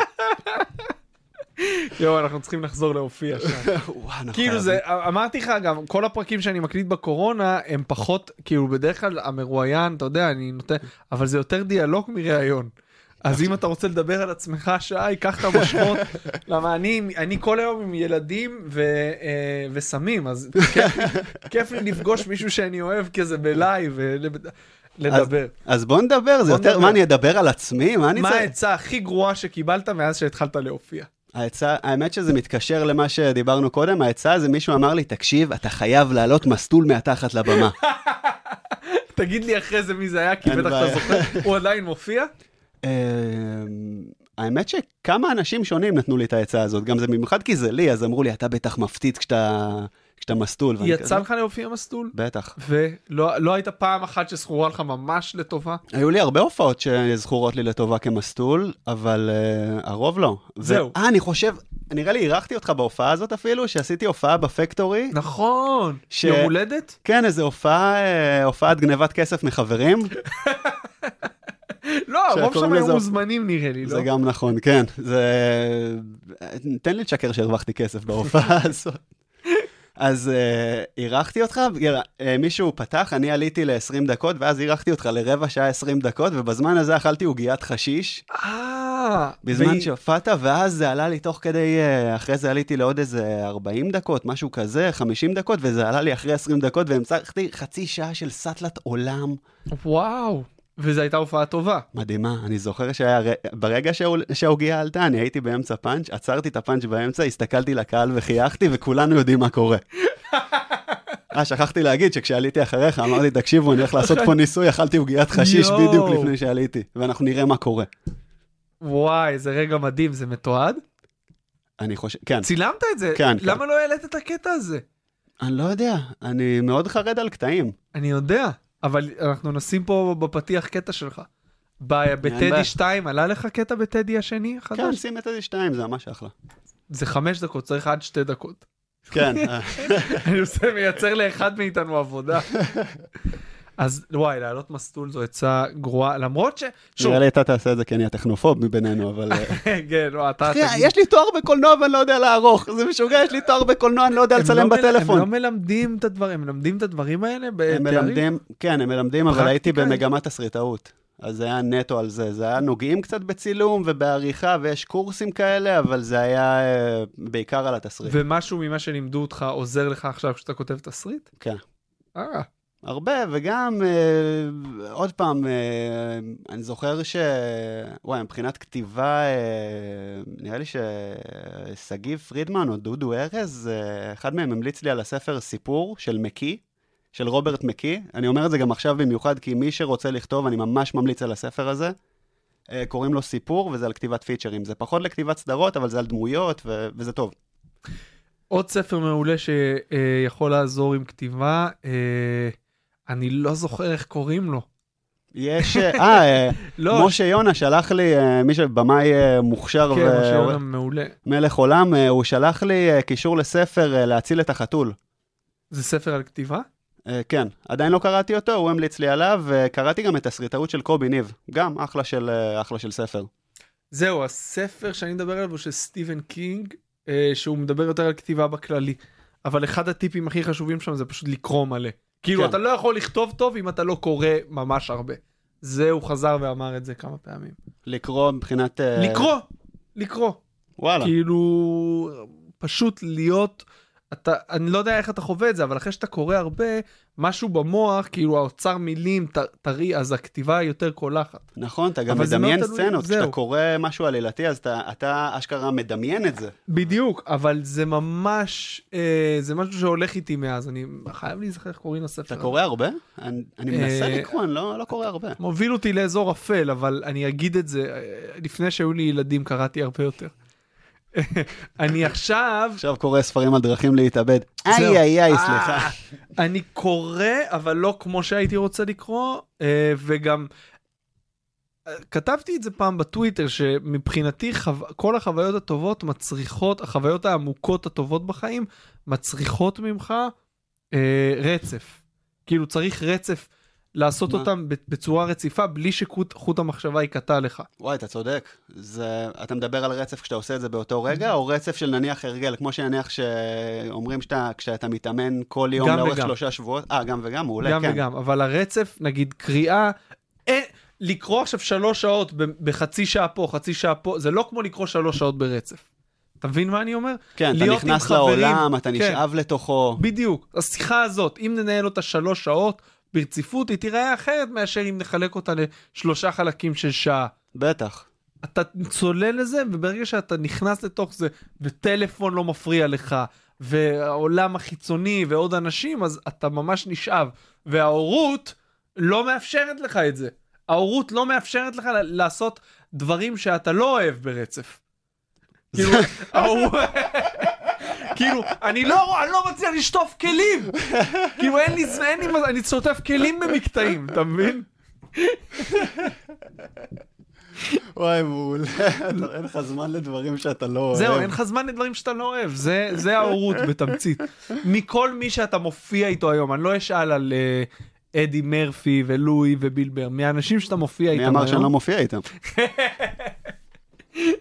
יואו, אנחנו צריכים לחזור להופיע שם. (laughs) כאילו. זה, אמרתי לך גם, כל הפרקים שאני מקליט בקורונה, הם פחות, כאילו בדרך כלל המרואיין, אתה יודע, אני נותן, אבל זה יותר דיאלוג מראיון. אז אם אתה רוצה לדבר על עצמך, שי, קח את המושכות, (laughs) למה אני, אני כל היום עם ילדים ו, אה, וסמים, אז (laughs) כיף, כיף לי לפגוש מישהו שאני אוהב כזה בלייב ולדבר. אז בוא נדבר, זה בוא יותר, נדבר. מה, אני אדבר על עצמי? מה אני מה צריך? העצה הכי גרועה שקיבלת מאז שהתחלת להופיע? העצה, האמת שזה מתקשר למה שדיברנו קודם, העצה זה מישהו אמר לי, תקשיב, אתה חייב לעלות מסלול מהתחת לבמה. (laughs) תגיד לי אחרי זה מי זה היה, כי בטח אתה. זוכר, (laughs) הוא עדיין מופיע? אמ, האמת שכמה אנשים שונים נתנו לי את העצה הזאת, גם זה במיוחד כי זה לי, אז אמרו לי, אתה בטח מפציץ כשאתה, כשאתה מסטול. יצא לך להופיע מסלול? בטח. ולא לא הייתה פעם אחת שזכורה לך ממש לטובה? היו לי הרבה הופעות שזכורות לי לטובה כמסטול, אבל uh, הרוב לא. זהו. אה, אני חושב, נראה לי אירחתי אותך בהופעה הזאת אפילו, שעשיתי הופעה בפקטורי. נכון. ש- יום הולדת? כן, איזו הופעה, אה, הופעת גנבת כסף מחברים. (laughs) לא, הרוב שם היו מוזמנים נראה לי, לא? זה גם נכון, כן. זה... תן לי לשקר שהרווחתי כסף בהופעה (laughs) הזאת. אז אה, אירחתי אותך, אה, מישהו פתח, אני עליתי ל-20 דקות, ואז אירחתי אותך לרבע שעה 20 דקות, ובזמן הזה אכלתי עוגיית חשיש, אה. בזמן שהופעת, ואז זה עלה לי תוך כדי, אה, אחרי זה עליתי לעוד איזה 40 דקות, משהו כזה, 50 דקות, וזה עלה לי אחרי 20 דקות, והמשכתי חצי שעה של סאטלת עולם. וואו. וזו הייתה הופעה טובה. מדהימה, אני זוכר שברגע שהעוגיה עלתה, אני הייתי באמצע פאנץ', עצרתי את הפאנץ' באמצע, הסתכלתי לקהל וחייכתי, וכולנו יודעים מה קורה. (laughs) אה, שכחתי להגיד שכשעליתי אחריך, אמרתי, תקשיבו, אני הולך לעשות פה (laughs) ניסוי, אכלתי עוגיית חשיש. בדיוק לפני שעליתי, ואנחנו נראה מה קורה. וואי, זה רגע מדהים, זה מתועד? אני חושב, כן, צילמת את זה? כן, כן. למה לא העלית את הקטע הזה? אני לא יודע, אני מאוד חרד על קטעים. אני יודע, אבל אנחנו נשים פה בפתיח קטע שלך. בטדי 2, עלה לך קטע בטדי השני כן, החדש? שים את זה שתיים, זה ממש אחלה. זה חמש דקות, צריך עד שתי דקות. כן, (laughs) אה, אני עושה, מייצר לאחד מאיתנו עבודה. (laughs) אז וואי, לעלות מסלול זו עצה גרועה, למרות ש... שוב, נראה לי אתה תעשה את זה כי אני הטכנופוב מבינינו, אבל... אה, (laughs) כן, לא, אתה אחי. יש לי תואר בקולנוע ואני לא יודע לערוך, זה משוגע, יש לי תואר בקולנוע, אני לא יודע לצלם לא בטלפון. הם לא מלמדים את הדברים, הם מלמדים את הדברים האלה הם? מלמדים, כן, הם מלמדים, אבל הייתי? במגמת תסריטאות. אז זה היה נטו על זה. זה היה נוגעים קצת בצילום ובעריכה, ויש קורסים כאלה, אבל זה היה אה, בעיקר על התסריט. ומשהו ממה שלימדו אותך עוזר לך עכשיו כשאתה כותב תסריט? כן. אה, הרבה, וגם, אה, עוד פעם, אה, אני זוכר ש... וואי, מבחינת כתיבה, אה, נראה לי ששגיב פרידמן או דודו ארז, אה, אחד מהם המליץ לי על הספר סיפור של מקי, של רוברט מקי. אני אומר את זה גם עכשיו במיוחד, כי מי שרוצה לכתוב, אני ממש ממליץ על הספר הזה. אה, קוראים לו סיפור, וזה על כתיבת פיצ'רים. זה פחות לכתיבת סדרות, אבל זה על דמויות, ו- וזה טוב. עוד ספר מעולה שיכול לעזור עם כתיבה, אה, אני לא זוכר איך קוראים לו. יש... אה, (laughs) אה, לא, משה יונה שלח לי, אה, מי שבמאי אה, מוכשר כן, ו- משה יונה מעולה. מלך עולם, הוא שלח לי קישור לספר להציל את החתול. זה ספר על כתיבה? כן, עדיין לא קראתי אותו, הוא המליץ לי עליו, וקראתי גם את תסריטאות של קובי ניב, גם אחלה של, אחלה של ספר. זהו, הספר שאני מדבר עליו הוא של סטיבן קינג, שהוא מדבר יותר על כתיבה בכללי. אבל אחד הטיפים הכי חשובים שם זה פשוט לקרוא מלא. כאילו, כן. אתה לא יכול לכתוב טוב אם אתה לא קורא ממש הרבה. זה הוא חזר ואמר את זה כמה פעמים. לקרוא מבחינת... אה, לקרוא, לקרוא. וואלה. כאילו, פשוט להיות, אתה, אני לא יודע איך אתה חווה את זה, אבל אחרי שאתה קורא הרבה, משהו במוח, כאילו האוצר מילים טרי, אז הכתיבה היא יותר קולחת. נכון, אתה גם זה מדמיין תלוי- סצנות. כשאתה קורא משהו עלילתי, אז אתה, אתה אשכרה מדמיין את זה. בדיוק, אבל זה ממש, אה, זה משהו שהולך איתי מאז, אני חייב להיזכר איך קוראים לספר. אתה. קורא הרבה? אני, אני מנסה אה, לקרוא, אני לא, לא קורא הרבה. מוביל אותי לאזור אפל, אבל אני אגיד את זה, אה, לפני שהיו לי ילדים קראתי הרבה יותר. אני עכשיו, עכשיו קורא ספרים על דרכים להתאבד. איי איי איי, אה, סליחה. אני קורא, אבל לא כמו שהייתי רוצה לקרוא, אה, וגם אה, כתבתי את זה פעם בטוויטר, שמבחינתי חו... כל החוויות הטובות מצריכות, החוויות העמוקות הטובות בחיים, מצריכות ממך אה, רצף. כאילו צריך רצף לעשות מה? אותם בצורה רציפה, בלי שחוט חוט המחשבה ייקטע לך. וואי, אתה צודק. זה... אתה מדבר על רצף כשאתה עושה את זה באותו רגע, או רצף של נניח הרגל, כמו שנניח שאומרים שאתה, כשאתה מתאמן כל יום גם לאורך וגם. שלושה שבועות? אה, גם וגם, מעולה, גם כן. וגם, אבל הרצף, נגיד קריאה, אה, לקרוא עכשיו שלוש שעות בחצי שעה פה, חצי שעה פה, זה לא כמו לקרוא שלוש שעות ברצף. אתה מבין מה אני אומר? כן, אתה נכנס לעולם, אתה כן. נשאב לתוכו. בדיוק. השיחה הזאת, אם ננהל אותה שלוש שעות ברציפות, היא תיראה אחרת מאשר אם נחלק אותה לשלושה חלקים של שעה. בטח. אתה צולל לזה, וברגע שאתה נכנס לתוך זה, וטלפון לא מפריע לך, והעולם החיצוני ועוד אנשים, אז אתה ממש נשאב. וההורות לא מאפשרת לך את זה. ההורות לא מאפשרת לך לעשות דברים שאתה לא אוהב ברצף. כאילו, ההור- כאילו, אני לא, אני לא מצליח לשטוף כלים. כאילו, אין לי, זמן, אני שוטף כלים במקטעים, אתה מבין? וואי, מעולה. אין לך זמן לדברים שאתה לא אוהב. זהו, אין לך זמן לדברים שאתה לא אוהב, זה, זה ההורות בתמצית. מכל מי שאתה מופיע איתו היום, אני לא אשאל על אה, אדי מרפי ולואי ובילבר, מהאנשים שאתה מופיע איתם מי היום. אמר שאני לא מופיע איתם? (laughs)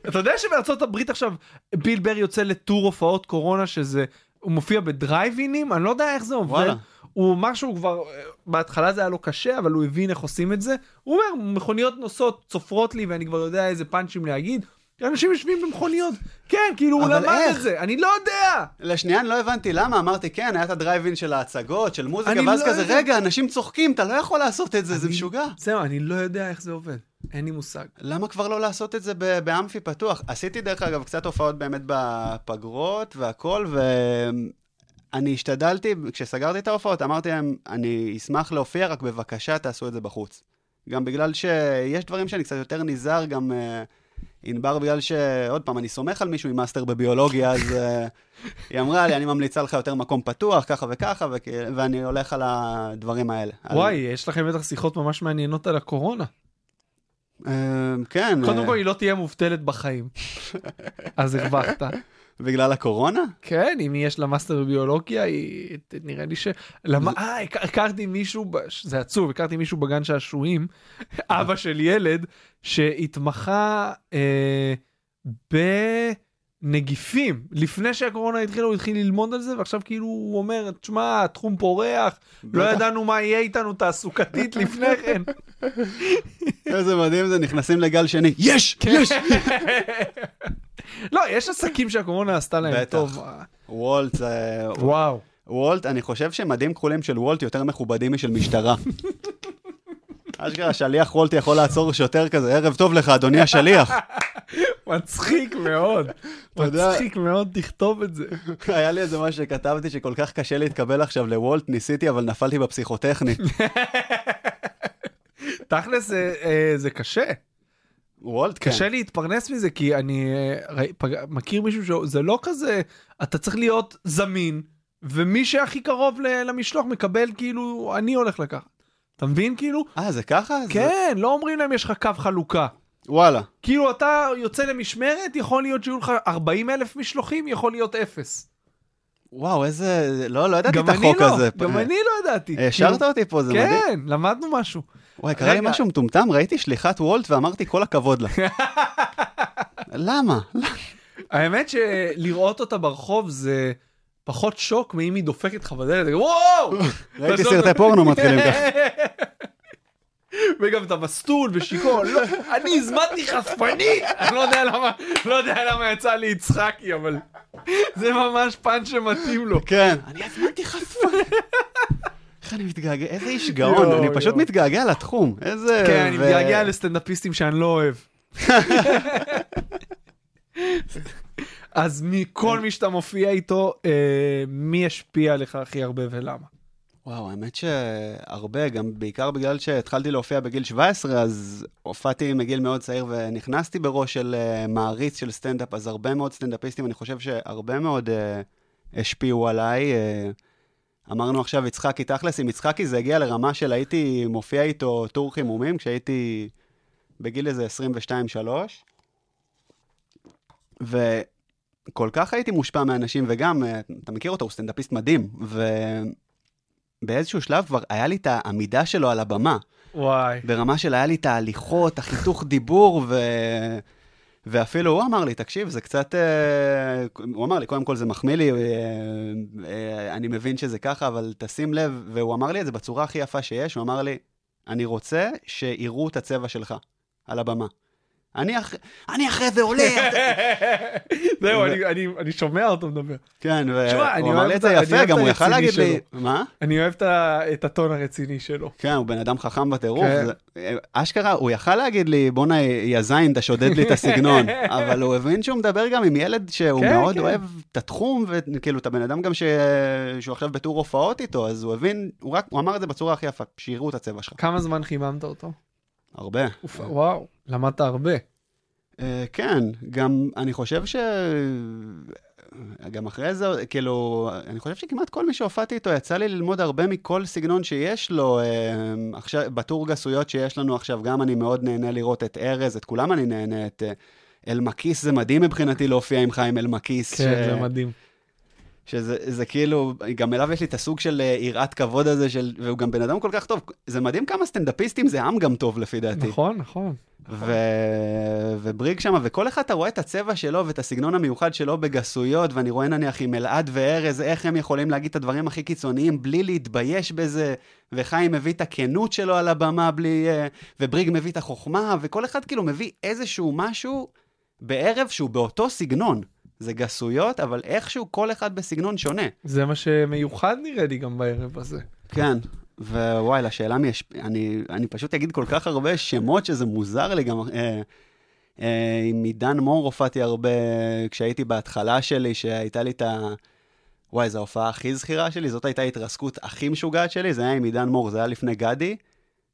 אתה יודע שבארצות הברית עכשיו בילבר יוצא לטור הופעות קורונה שזה, הוא מופיע בדרייב-אינים? אני לא יודע איך זה עובד. וואלה. הוא אמר שהוא כבר, בהתחלה זה היה לו קשה, אבל הוא הבין איך עושים את זה. הוא אומר, מכוניות נוסעות, צופרות לי, ואני כבר יודע איזה פאנצ'ים להגיד. אנשים יושבים במכוניות. כן, כאילו הוא למד איך? את זה, אני לא יודע. לשנייה אני לא הבנתי למה, אמרתי כן, היה את הדרייבין של ההצגות, של מוזיקה, אני ואז לא כזה, יודע. רגע, אנשים צוחקים, אתה לא יכול לעשות את זה, זה אני- משוגע. זהו, אני לא יודע איך זה עובד. אין לי מושג. למה כבר לא לעשות את זה ב- באמפי פתוח? עשיתי דרך אגב קצת הופעות באמת בפגרות והכל, ואני השתדלתי, כשסגרתי את ההופעות, אמרתי להם, אני אשמח להופיע, רק בבקשה תעשו את זה בחוץ. גם בגלל שיש דברים שאני קצת יותר נזהר, גם אה, ענבר, בגלל שעוד פעם, אני סומך על מישהו עם מאסטר בביולוגיה, אז אה, היא אמרה לי, אני ממליצה לך יותר מקום פתוח, ככה וככה, וכ- ואני הולך על הדברים האלה. על- וואי, יש לכם בטח שיחות ממש מעניינות על הקורונה. אה, כן. קודם אה, כל, היא לא תהיה מובטלת בחיים. (laughs) אז הרווחת. בגלל הקורונה? כן, אם יש לה מאסטר בביולוגיה, היא... נראה לי ש... למה... אה, הכ- הכרתי מישהו, ב- זה עצוב, הכרתי מישהו בגן שעשועים, (laughs) אבא של ילד, שהתמחה אה, בנגיפים. לפני שהקורונה התחילה, הוא התחיל ללמוד על זה, ועכשיו כאילו הוא אומר, תשמע, התחום פורח, לא. ידענו מה יהיה איתנו תעסוקתית לפני (laughs) כן. איזה מדהים זה, נכנסים לגל שני. יש! יש! (laughs) לא, יש עסקים שהקורונה עשתה להם. טוב. וולט זה... וואו. וולט, אני חושב שמדים כחולים של וולט יותר מכובדים משל משטרה. (laughs) אשכרה, שליח וולט יכול לעצור שוטר כזה, ערב טוב לך, אדוני השליח. (laughs) מצחיק מאוד. מצחיק מאוד, תכתוב את זה. (laughs) היה לי איזה משהו שכתבתי שכל כך קשה להתקבל עכשיו לוולט, ניסיתי, אבל נפלתי בפסיכוטכני. תכלס זה, אה, זה קשה. וולט, כן. קשה להתפרנס מזה, כי אני אה, ראי- פג- מכיר מישהו שזה לא כזה, אתה צריך להיות זמין, ומי שהכי קרוב ל- למשלוח מקבל כאילו, אני הולך לקחת. אתה מבין כאילו? אה, זה ככה? זה- כן, לא אומרים להם יש לך קו חלוקה. וואלה. כאילו אתה יוצא למשמרת, יכול להיות שיהיו לך 40 אלף משלוחים, יכול להיות אפס. וואו, איזה... לא, לא ידעתי גם את אני החוק לא, הזה. גם אני לא ידעתי. השארת כאילו- אותי פה, זה מדהים. כן, למדנו משהו. וואי, קרה לי. משהו מטומטם, ראיתי שליחת וולט ואמרתי כל הכבוד לה. (laughs) למה? האמת שלראות אותה ברחוב זה פחות שוק מאם היא דופקת לך בדלת, וואו! (laughs) ראיתי. סרטי פורנו מתחילים ככה. (laughs) וגם אתה מסטול ושיכור, לא, אני הזמנתי חשפנית! אני לא יודע למה, לא יודע למה יצא לי יצחקי, אבל זה ממש פאנץ' שמתאים לו. כן. אני הזמנתי חשפן. איך אני מתגעגע, איזה איש (laughs) גאון, אני פשוט. מתגעגע לתחום. איזה... כן, אני מתגעגע לסטנדאפיסטים שאני לא אוהב. (laughs) אז מכל מי שאתה מופיע איתו, אה, מי השפיע עליך הכי הרבה ולמה? וואו, האמת שהרבה, גם בעיקר בגלל שהתחלתי להופיע בגיל 17, אז הופעתי מגיל מאוד צעיר ונכנסתי בראש של uh, מעריץ של סטנדאפ, אז הרבה מאוד סטנדאפיסטים, אני חושב שהרבה מאוד uh, השפיעו עליי. Uh, אמרנו עכשיו יצחקי תכלס, עם יצחקי זה הגיע לרמה של הייתי מופיע איתו טור חימומים, כשהייתי בגיל איזה 22-3, וכל כך הייתי מושפע מאנשים, וגם, אה, אתה מכיר אותו, הוא סטנדאפיסט מדהים, ו... באיזשהו שלב כבר היה לי את העמידה שלו על הבמה, וואי. ברמה של היה לי את ההליכות, החיתוך דיבור, ו... ואפילו הוא אמר לי, תקשיב, זה קצת... אה, הוא אמר לי, קודם כל זה מחמיא לי, אה, אה, אני מבין שזה ככה, אבל תשים לב, והוא אמר לי את זה בצורה הכי יפה שיש, הוא אמר לי, אני רוצה שיראו את הצבע שלך על הבמה. אני, אח... אני אחרי זה עולה. (laughs) זהו, אני- שומע אותו מדבר. כן, והוא אמר לי את זה יפה, גם הוא יכל להגיד לי... מה? אני אוהב את הטון הרציני שלו. כן, הוא בן אדם חכם בטירוף. כן. זה- אשכרה, הוא יכל להגיד לי, בואנה, יא זין, אתה שודד לי את הסגנון. (laughs) אבל הוא הבין שהוא מדבר גם עם ילד שהוא כן, מאוד כן. אוהב את התחום, וכאילו, את הבן אדם גם. שהוא עכשיו בטור הופעות איתו, אז הוא הבין, הוא הוא אמר את זה בצורה הכי יפה, שיראו את הצבע שלך. כמה זמן חיממת אותו? הרבה. וואו, למדת הרבה. אה, כן, גם אני חושב ש... גם אחרי זה, כאילו, אני חושב שכמעט כל מי שהופעתי איתו, יצא לי ללמוד הרבה מכל סגנון שיש לו. אה, עכשיו, בטור גסויות שיש לנו עכשיו, גם אני מאוד נהנה לראות את ארז, את כולם אני נהנה, את אה, אלמקיס, זה מדהים מבחינתי להופיע עם חיים אלמקיס. כן, זה מדהים. שזה זה כאילו, גם אליו יש לי את הסוג של אה, יראת כבוד הזה, של, והוא גם בן אדם כל כך טוב. זה מדהים כמה סטנדאפיסטים זה עם גם טוב לפי דעתי. נכון, נכון. ו... ובריג שם, וכל אחד אתה רואה את הצבע שלו ואת הסגנון המיוחד שלו בגסויות, ואני רואה נניח עם אלעד וארז, איך הם יכולים להגיד את הדברים הכי קיצוניים בלי להתבייש בזה, וחיים מביא את הכנות שלו על הבמה בלי... אה, ובריג מביא את החוכמה, וכל אחד כאילו מביא איזשהו משהו בערב שהוא באותו סגנון. זה גסויות, אבל איכשהו כל אחד בסגנון שונה. זה מה שמיוחד נראה לי גם בערב הזה. כן, ווואי, לשאלה מי יש... אני, אני פשוט אגיד כל כך הרבה שמות שזה מוזר לי גם. אה, אה, עם עידן מור הופעתי הרבה כשהייתי בהתחלה שלי, שהייתה לי את ה... וואי, זו ההופעה הכי זכירה שלי, זאת הייתה ההתרסקות הכי משוגעת שלי, זה היה עם עידן מור, זה היה לפני גדי.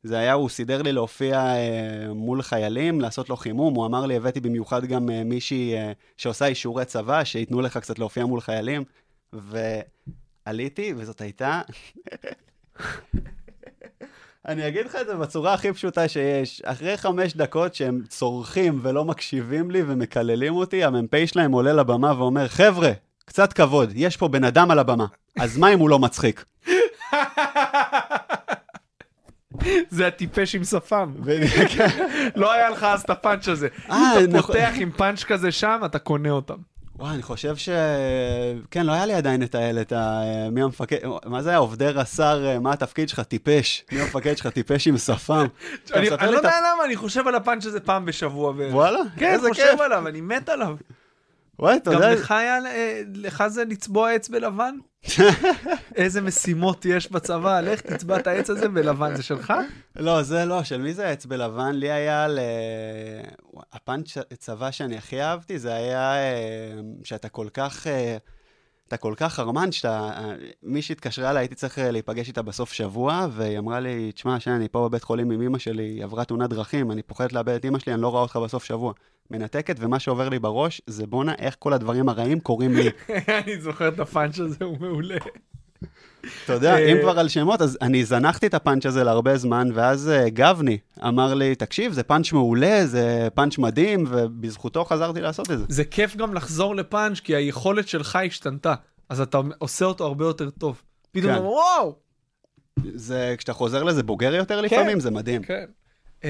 זה היה, הוא סידר לי להופיע אה, מול חיילים, לעשות לו חימום, הוא אמר לי, הבאתי במיוחד גם אה, מישהי אה, שעושה אישורי צבא, שייתנו לך קצת להופיע מול חיילים. ועליתי, וזאת הייתה... (laughs) אני אגיד לך את זה בצורה הכי פשוטה שיש. אחרי חמש דקות שהם צורכים ולא מקשיבים לי ומקללים אותי, המ"פ שלהם עולה לבמה ואומר, חבר'ה, קצת כבוד, יש פה בן אדם על הבמה, אז מה אם הוא לא מצחיק? (laughs) זה הטיפש עם שפם. לא היה לך אז את הפאנץ' הזה. אם אה, אתה נכון. פותח עם פאנץ' כזה שם, אתה קונה אותם. וואי, אני חושב ש... כן, לא היה לי עדיין את האלה, את ה... מי המפקד... מה זה היה? עובדי רס"ר, מה התפקיד שלך? טיפש. מי המפקד שלך? טיפש עם שפם. (laughs) אני לא יודע למה, אני חושב על הפאנץ' הזה פעם בשבוע. וואלה? כן, חושב. עליו, אני מת עליו. וואי, אתה גם יודע... לך היה, אה, לך זה לצבוע עץ בלבן? (laughs) איזה משימות יש בצבא, לך תצבע את העץ הזה בלבן, זה שלך? לא, זה לא, של מי זה העץ בלבן? לי היה ל... הפאנץ' צבא שאני הכי אהבתי, זה היה אה, שאתה כל כך... אה, אתה כל כך חרמן, שאתה... אה, מישהי התקשרה אליי, הייתי צריך אה, להיפגש איתה בסוף שבוע, והיא אמרה לי, תשמע, שי, אני פה בבית חולים עם אמא שלי, היא עברה תאונת דרכים, אני פוחדת לאבד את אמא שלי, אני לא רואה אותך בסוף שבוע. מנתקת, ומה שעובר לי בראש, זה בואנה, איך כל הדברים הרעים קורים לי. (laughs) אני זוכר את הפאנץ' הזה, הוא מעולה. אתה יודע, אה, אם כבר על שמות, אז אני זנחתי את הפאנץ' הזה להרבה זמן, ואז אה, גבני אמר לי, תקשיב, זה פאנץ' מעולה, זה פאנץ' מדהים, ובזכותו חזרתי לעשות את זה. זה כיף גם לחזור לפאנץ', כי היכולת שלך השתנתה, אז אתה עושה אותו הרבה יותר טוב. פתאום כן. וואו! זה, כשאתה חוזר לזה בוגר יותר לפעמים, זה מדהים. כן. Uh,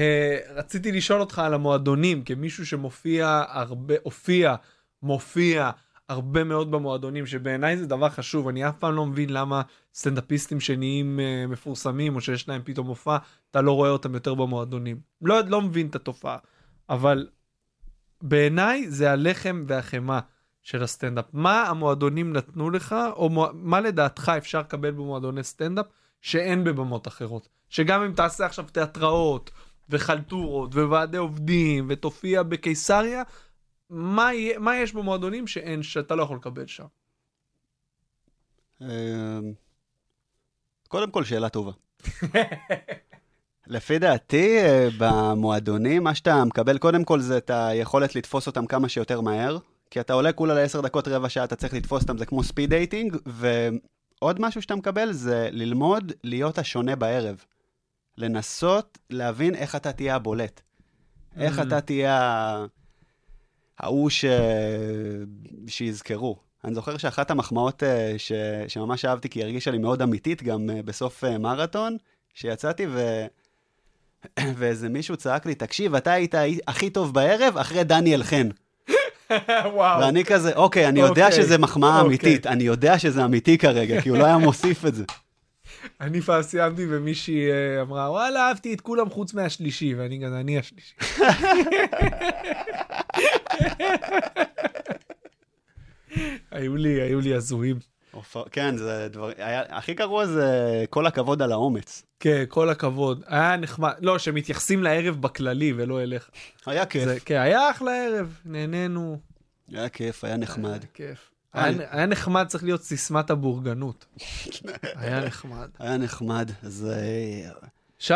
רציתי לשאול אותך על המועדונים, כמישהו שמופיע הרבה, הופיע, מופיע הרבה מאוד במועדונים, שבעיניי זה דבר חשוב, אני אף פעם לא מבין למה סטנדאפיסטים שנהיים uh, מפורסמים, או שיש להם פתאום מופע, אתה לא רואה אותם יותר במועדונים. לא, לא מבין את התופעה, אבל בעיניי זה הלחם והחמאה של הסטנדאפ. מה המועדונים נתנו לך, או מוע- מה לדעתך אפשר לקבל במועדוני סטנדאפ שאין בבמות אחרות? שגם אם תעשה עכשיו תיאטראות, וחלטורות, וועדי עובדים, ותופיע בקיסריה, מה, יהיה- מה יש במועדונים שאין, שאתה לא יכול לקבל שם? אה, קודם כל, שאלה טובה. (laughs) לפי דעתי, אה, במועדונים, מה שאתה מקבל קודם כל זה את היכולת לתפוס אותם כמה שיותר מהר, כי אתה עולה כולה לעשר דקות, רבע שעה, אתה צריך לתפוס אותם, זה כמו speed dating, ועוד משהו שאתה מקבל זה ללמוד להיות השונה בערב. לנסות להבין איך אתה תהיה הבולט. איך Mm. אתה תהיה ההוא ש... שיזכרו. אני זוכר שאחת המחמאות אה, ש... שממש אהבתי, כי היא הרגישה לי מאוד אמיתית, גם אה, בסוף אה, מרתון, שיצאתי ו... (clears throat) ואיזה מישהו צעק לי, תקשיב, אתה היית הכי טוב בערב אחרי דניאל חן. (laughs) וואו. ואני כזה, אוקיי, אני יודע אוקיי, שזה מחמאה אוקיי. אמיתית, אני יודע שזה אמיתי כרגע, כי הוא לא היה מוסיף את זה. אני פעם סיימתי ומישהי אה, אמרה, וואלה, אהבתי את כולם חוץ מהשלישי, ואני כזה, אני השלישי. (laughs) היו לי, היו לי הזויים. כן, זה דבר... היה... הכי גרוע זה כל הכבוד על האומץ. כן, כל הכבוד. היה נחמד. לא, שמתייחסים לערב בכללי ולא אליך. היה כיף. זה, כן, היה אחלה ערב, נהנינו. היה כיף, היה נחמד. היה כיף. היה, היה נחמד, צריך להיות סיסמת הבורגנות. (laughs) היה נחמד. היה נחמד. אז... אה, שי,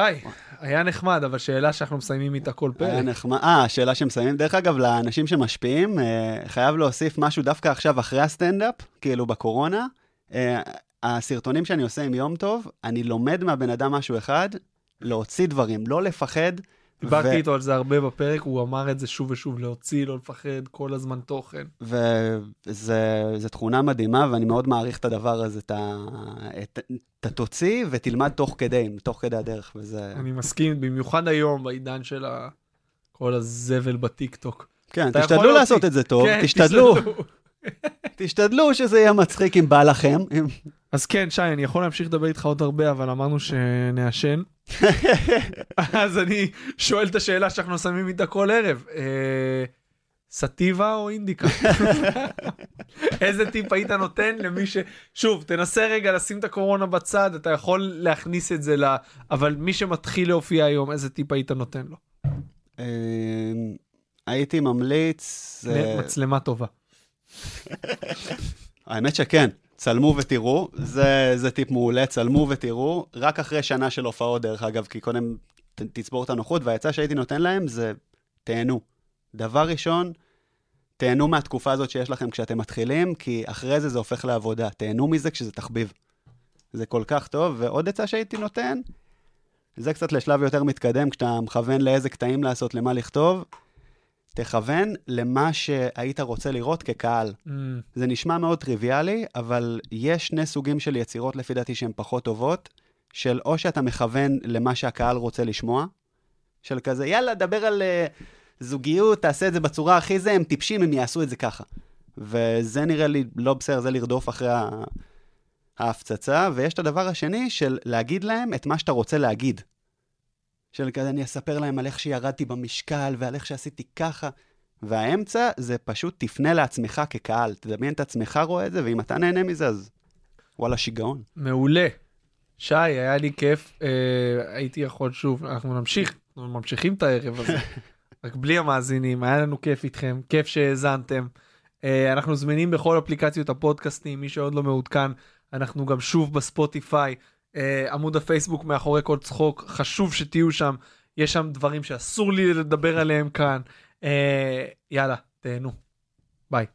היה נחמד, אבל שאלה שאנחנו מסיימים איתה כל היה פרק. נחמד. אה, שאלה שמסיימים. דרך אגב, לאנשים שמשפיעים, אה, חייב להוסיף משהו דווקא עכשיו אחרי הסטנדאפ, כאילו בקורונה. אה, הסרטונים שאני עושה עם יום טוב, אני לומד מהבן אדם משהו אחד, להוציא דברים, לא לפחד. דיברתי ו- איתו על זה הרבה בפרק, הוא אמר את זה שוב ושוב, להוציא, לא לפחד, כל הזמן תוכן. וזו תכונה מדהימה, ואני מאוד מעריך את הדבר הזה, את ה... את... אתה תוציא ותלמד תוך כדי, תוך כדי הדרך, וזה... אני מסכים, במיוחד היום, בעידן של ה- כל הזבל בטיקטוק. כן, תשתדלו. לעשות את זה טוב, כן, תשתדלו, תשתדלו שזה יהיה מצחיק אם בא לכם. אז כן, שי, אני יכול להמשיך לדבר איתך עוד הרבה, אבל אמרנו שנעשן. (laughs) אז אני שואל את השאלה שאנחנו שמים איתה כל ערב. אה, סטיבה או אינדיקה? (laughs) איזה טיפ היית נותן למי ש... שוב, תנסה רגע לשים את הקורונה בצד, אתה יכול להכניס את זה ל... אבל מי שמתחיל להופיע היום, איזה טיפ היית נותן לו? אה, הייתי ממליץ... אה, מצלמה טובה. האמת שכן, צלמו ותראו, זה, זה טיפ מעולה, צלמו ותראו, רק אחרי שנה של הופעות דרך אגב, כי קודם ת, תצבור את הנוחות, והעצה שהייתי נותן להם זה תהנו. דבר ראשון, תהנו מהתקופה הזאת שיש לכם כשאתם מתחילים, כי אחרי זה זה הופך לעבודה. תהנו מזה כשזה תחביב. זה כל כך טוב, ועוד עצה שהייתי נותן, זה קצת לשלב יותר מתקדם, כשאתה מכוון לאיזה קטעים לעשות, למה לכתוב, תכוון למה שהיית רוצה לראות כקהל. Mm, זה נשמע מאוד טריוויאלי, אבל יש שני סוגים של יצירות לפי דעתי שהן פחות טובות, של או שאתה מכוון למה שהקהל רוצה לשמוע, של כזה, יאללה, דבר על uh, זוגיות, תעשה את זה בצורה הכי זה, הם טיפשים, הם יעשו את זה ככה. וזה נראה לי לא בסדר, זה לרדוף אחרי. ההפצצה, ויש את הדבר השני של להגיד להם את מה שאתה רוצה להגיד. של כזה, אני אספר להם על איך שירדתי במשקל ועל איך שעשיתי ככה. והאמצע זה פשוט תפנה לעצמך כקהל. תדמיין את עצמך רואה את זה, ואם אתה נהנה מזה, אז וואלה, שיגעון. מעולה. שי, היה לי כיף, אה, הייתי יכול שוב, אנחנו נמשיך, אנחנו ממשיכים את הערב הזה, (laughs) רק בלי המאזינים, היה לנו כיף איתכם, כיף שהאזנתם. אה, אנחנו זמינים בכל אפליקציות הפודקאסטים, מי שעוד לא מעודכן, אנחנו גם שוב בספוטיפיי, אה, עמוד הפייסבוק מאחורי כל צחוק, חשוב שתהיו שם, יש שם דברים שאסור לי לדבר עליהם כאן. אה, יאללה, תהנו. ביי.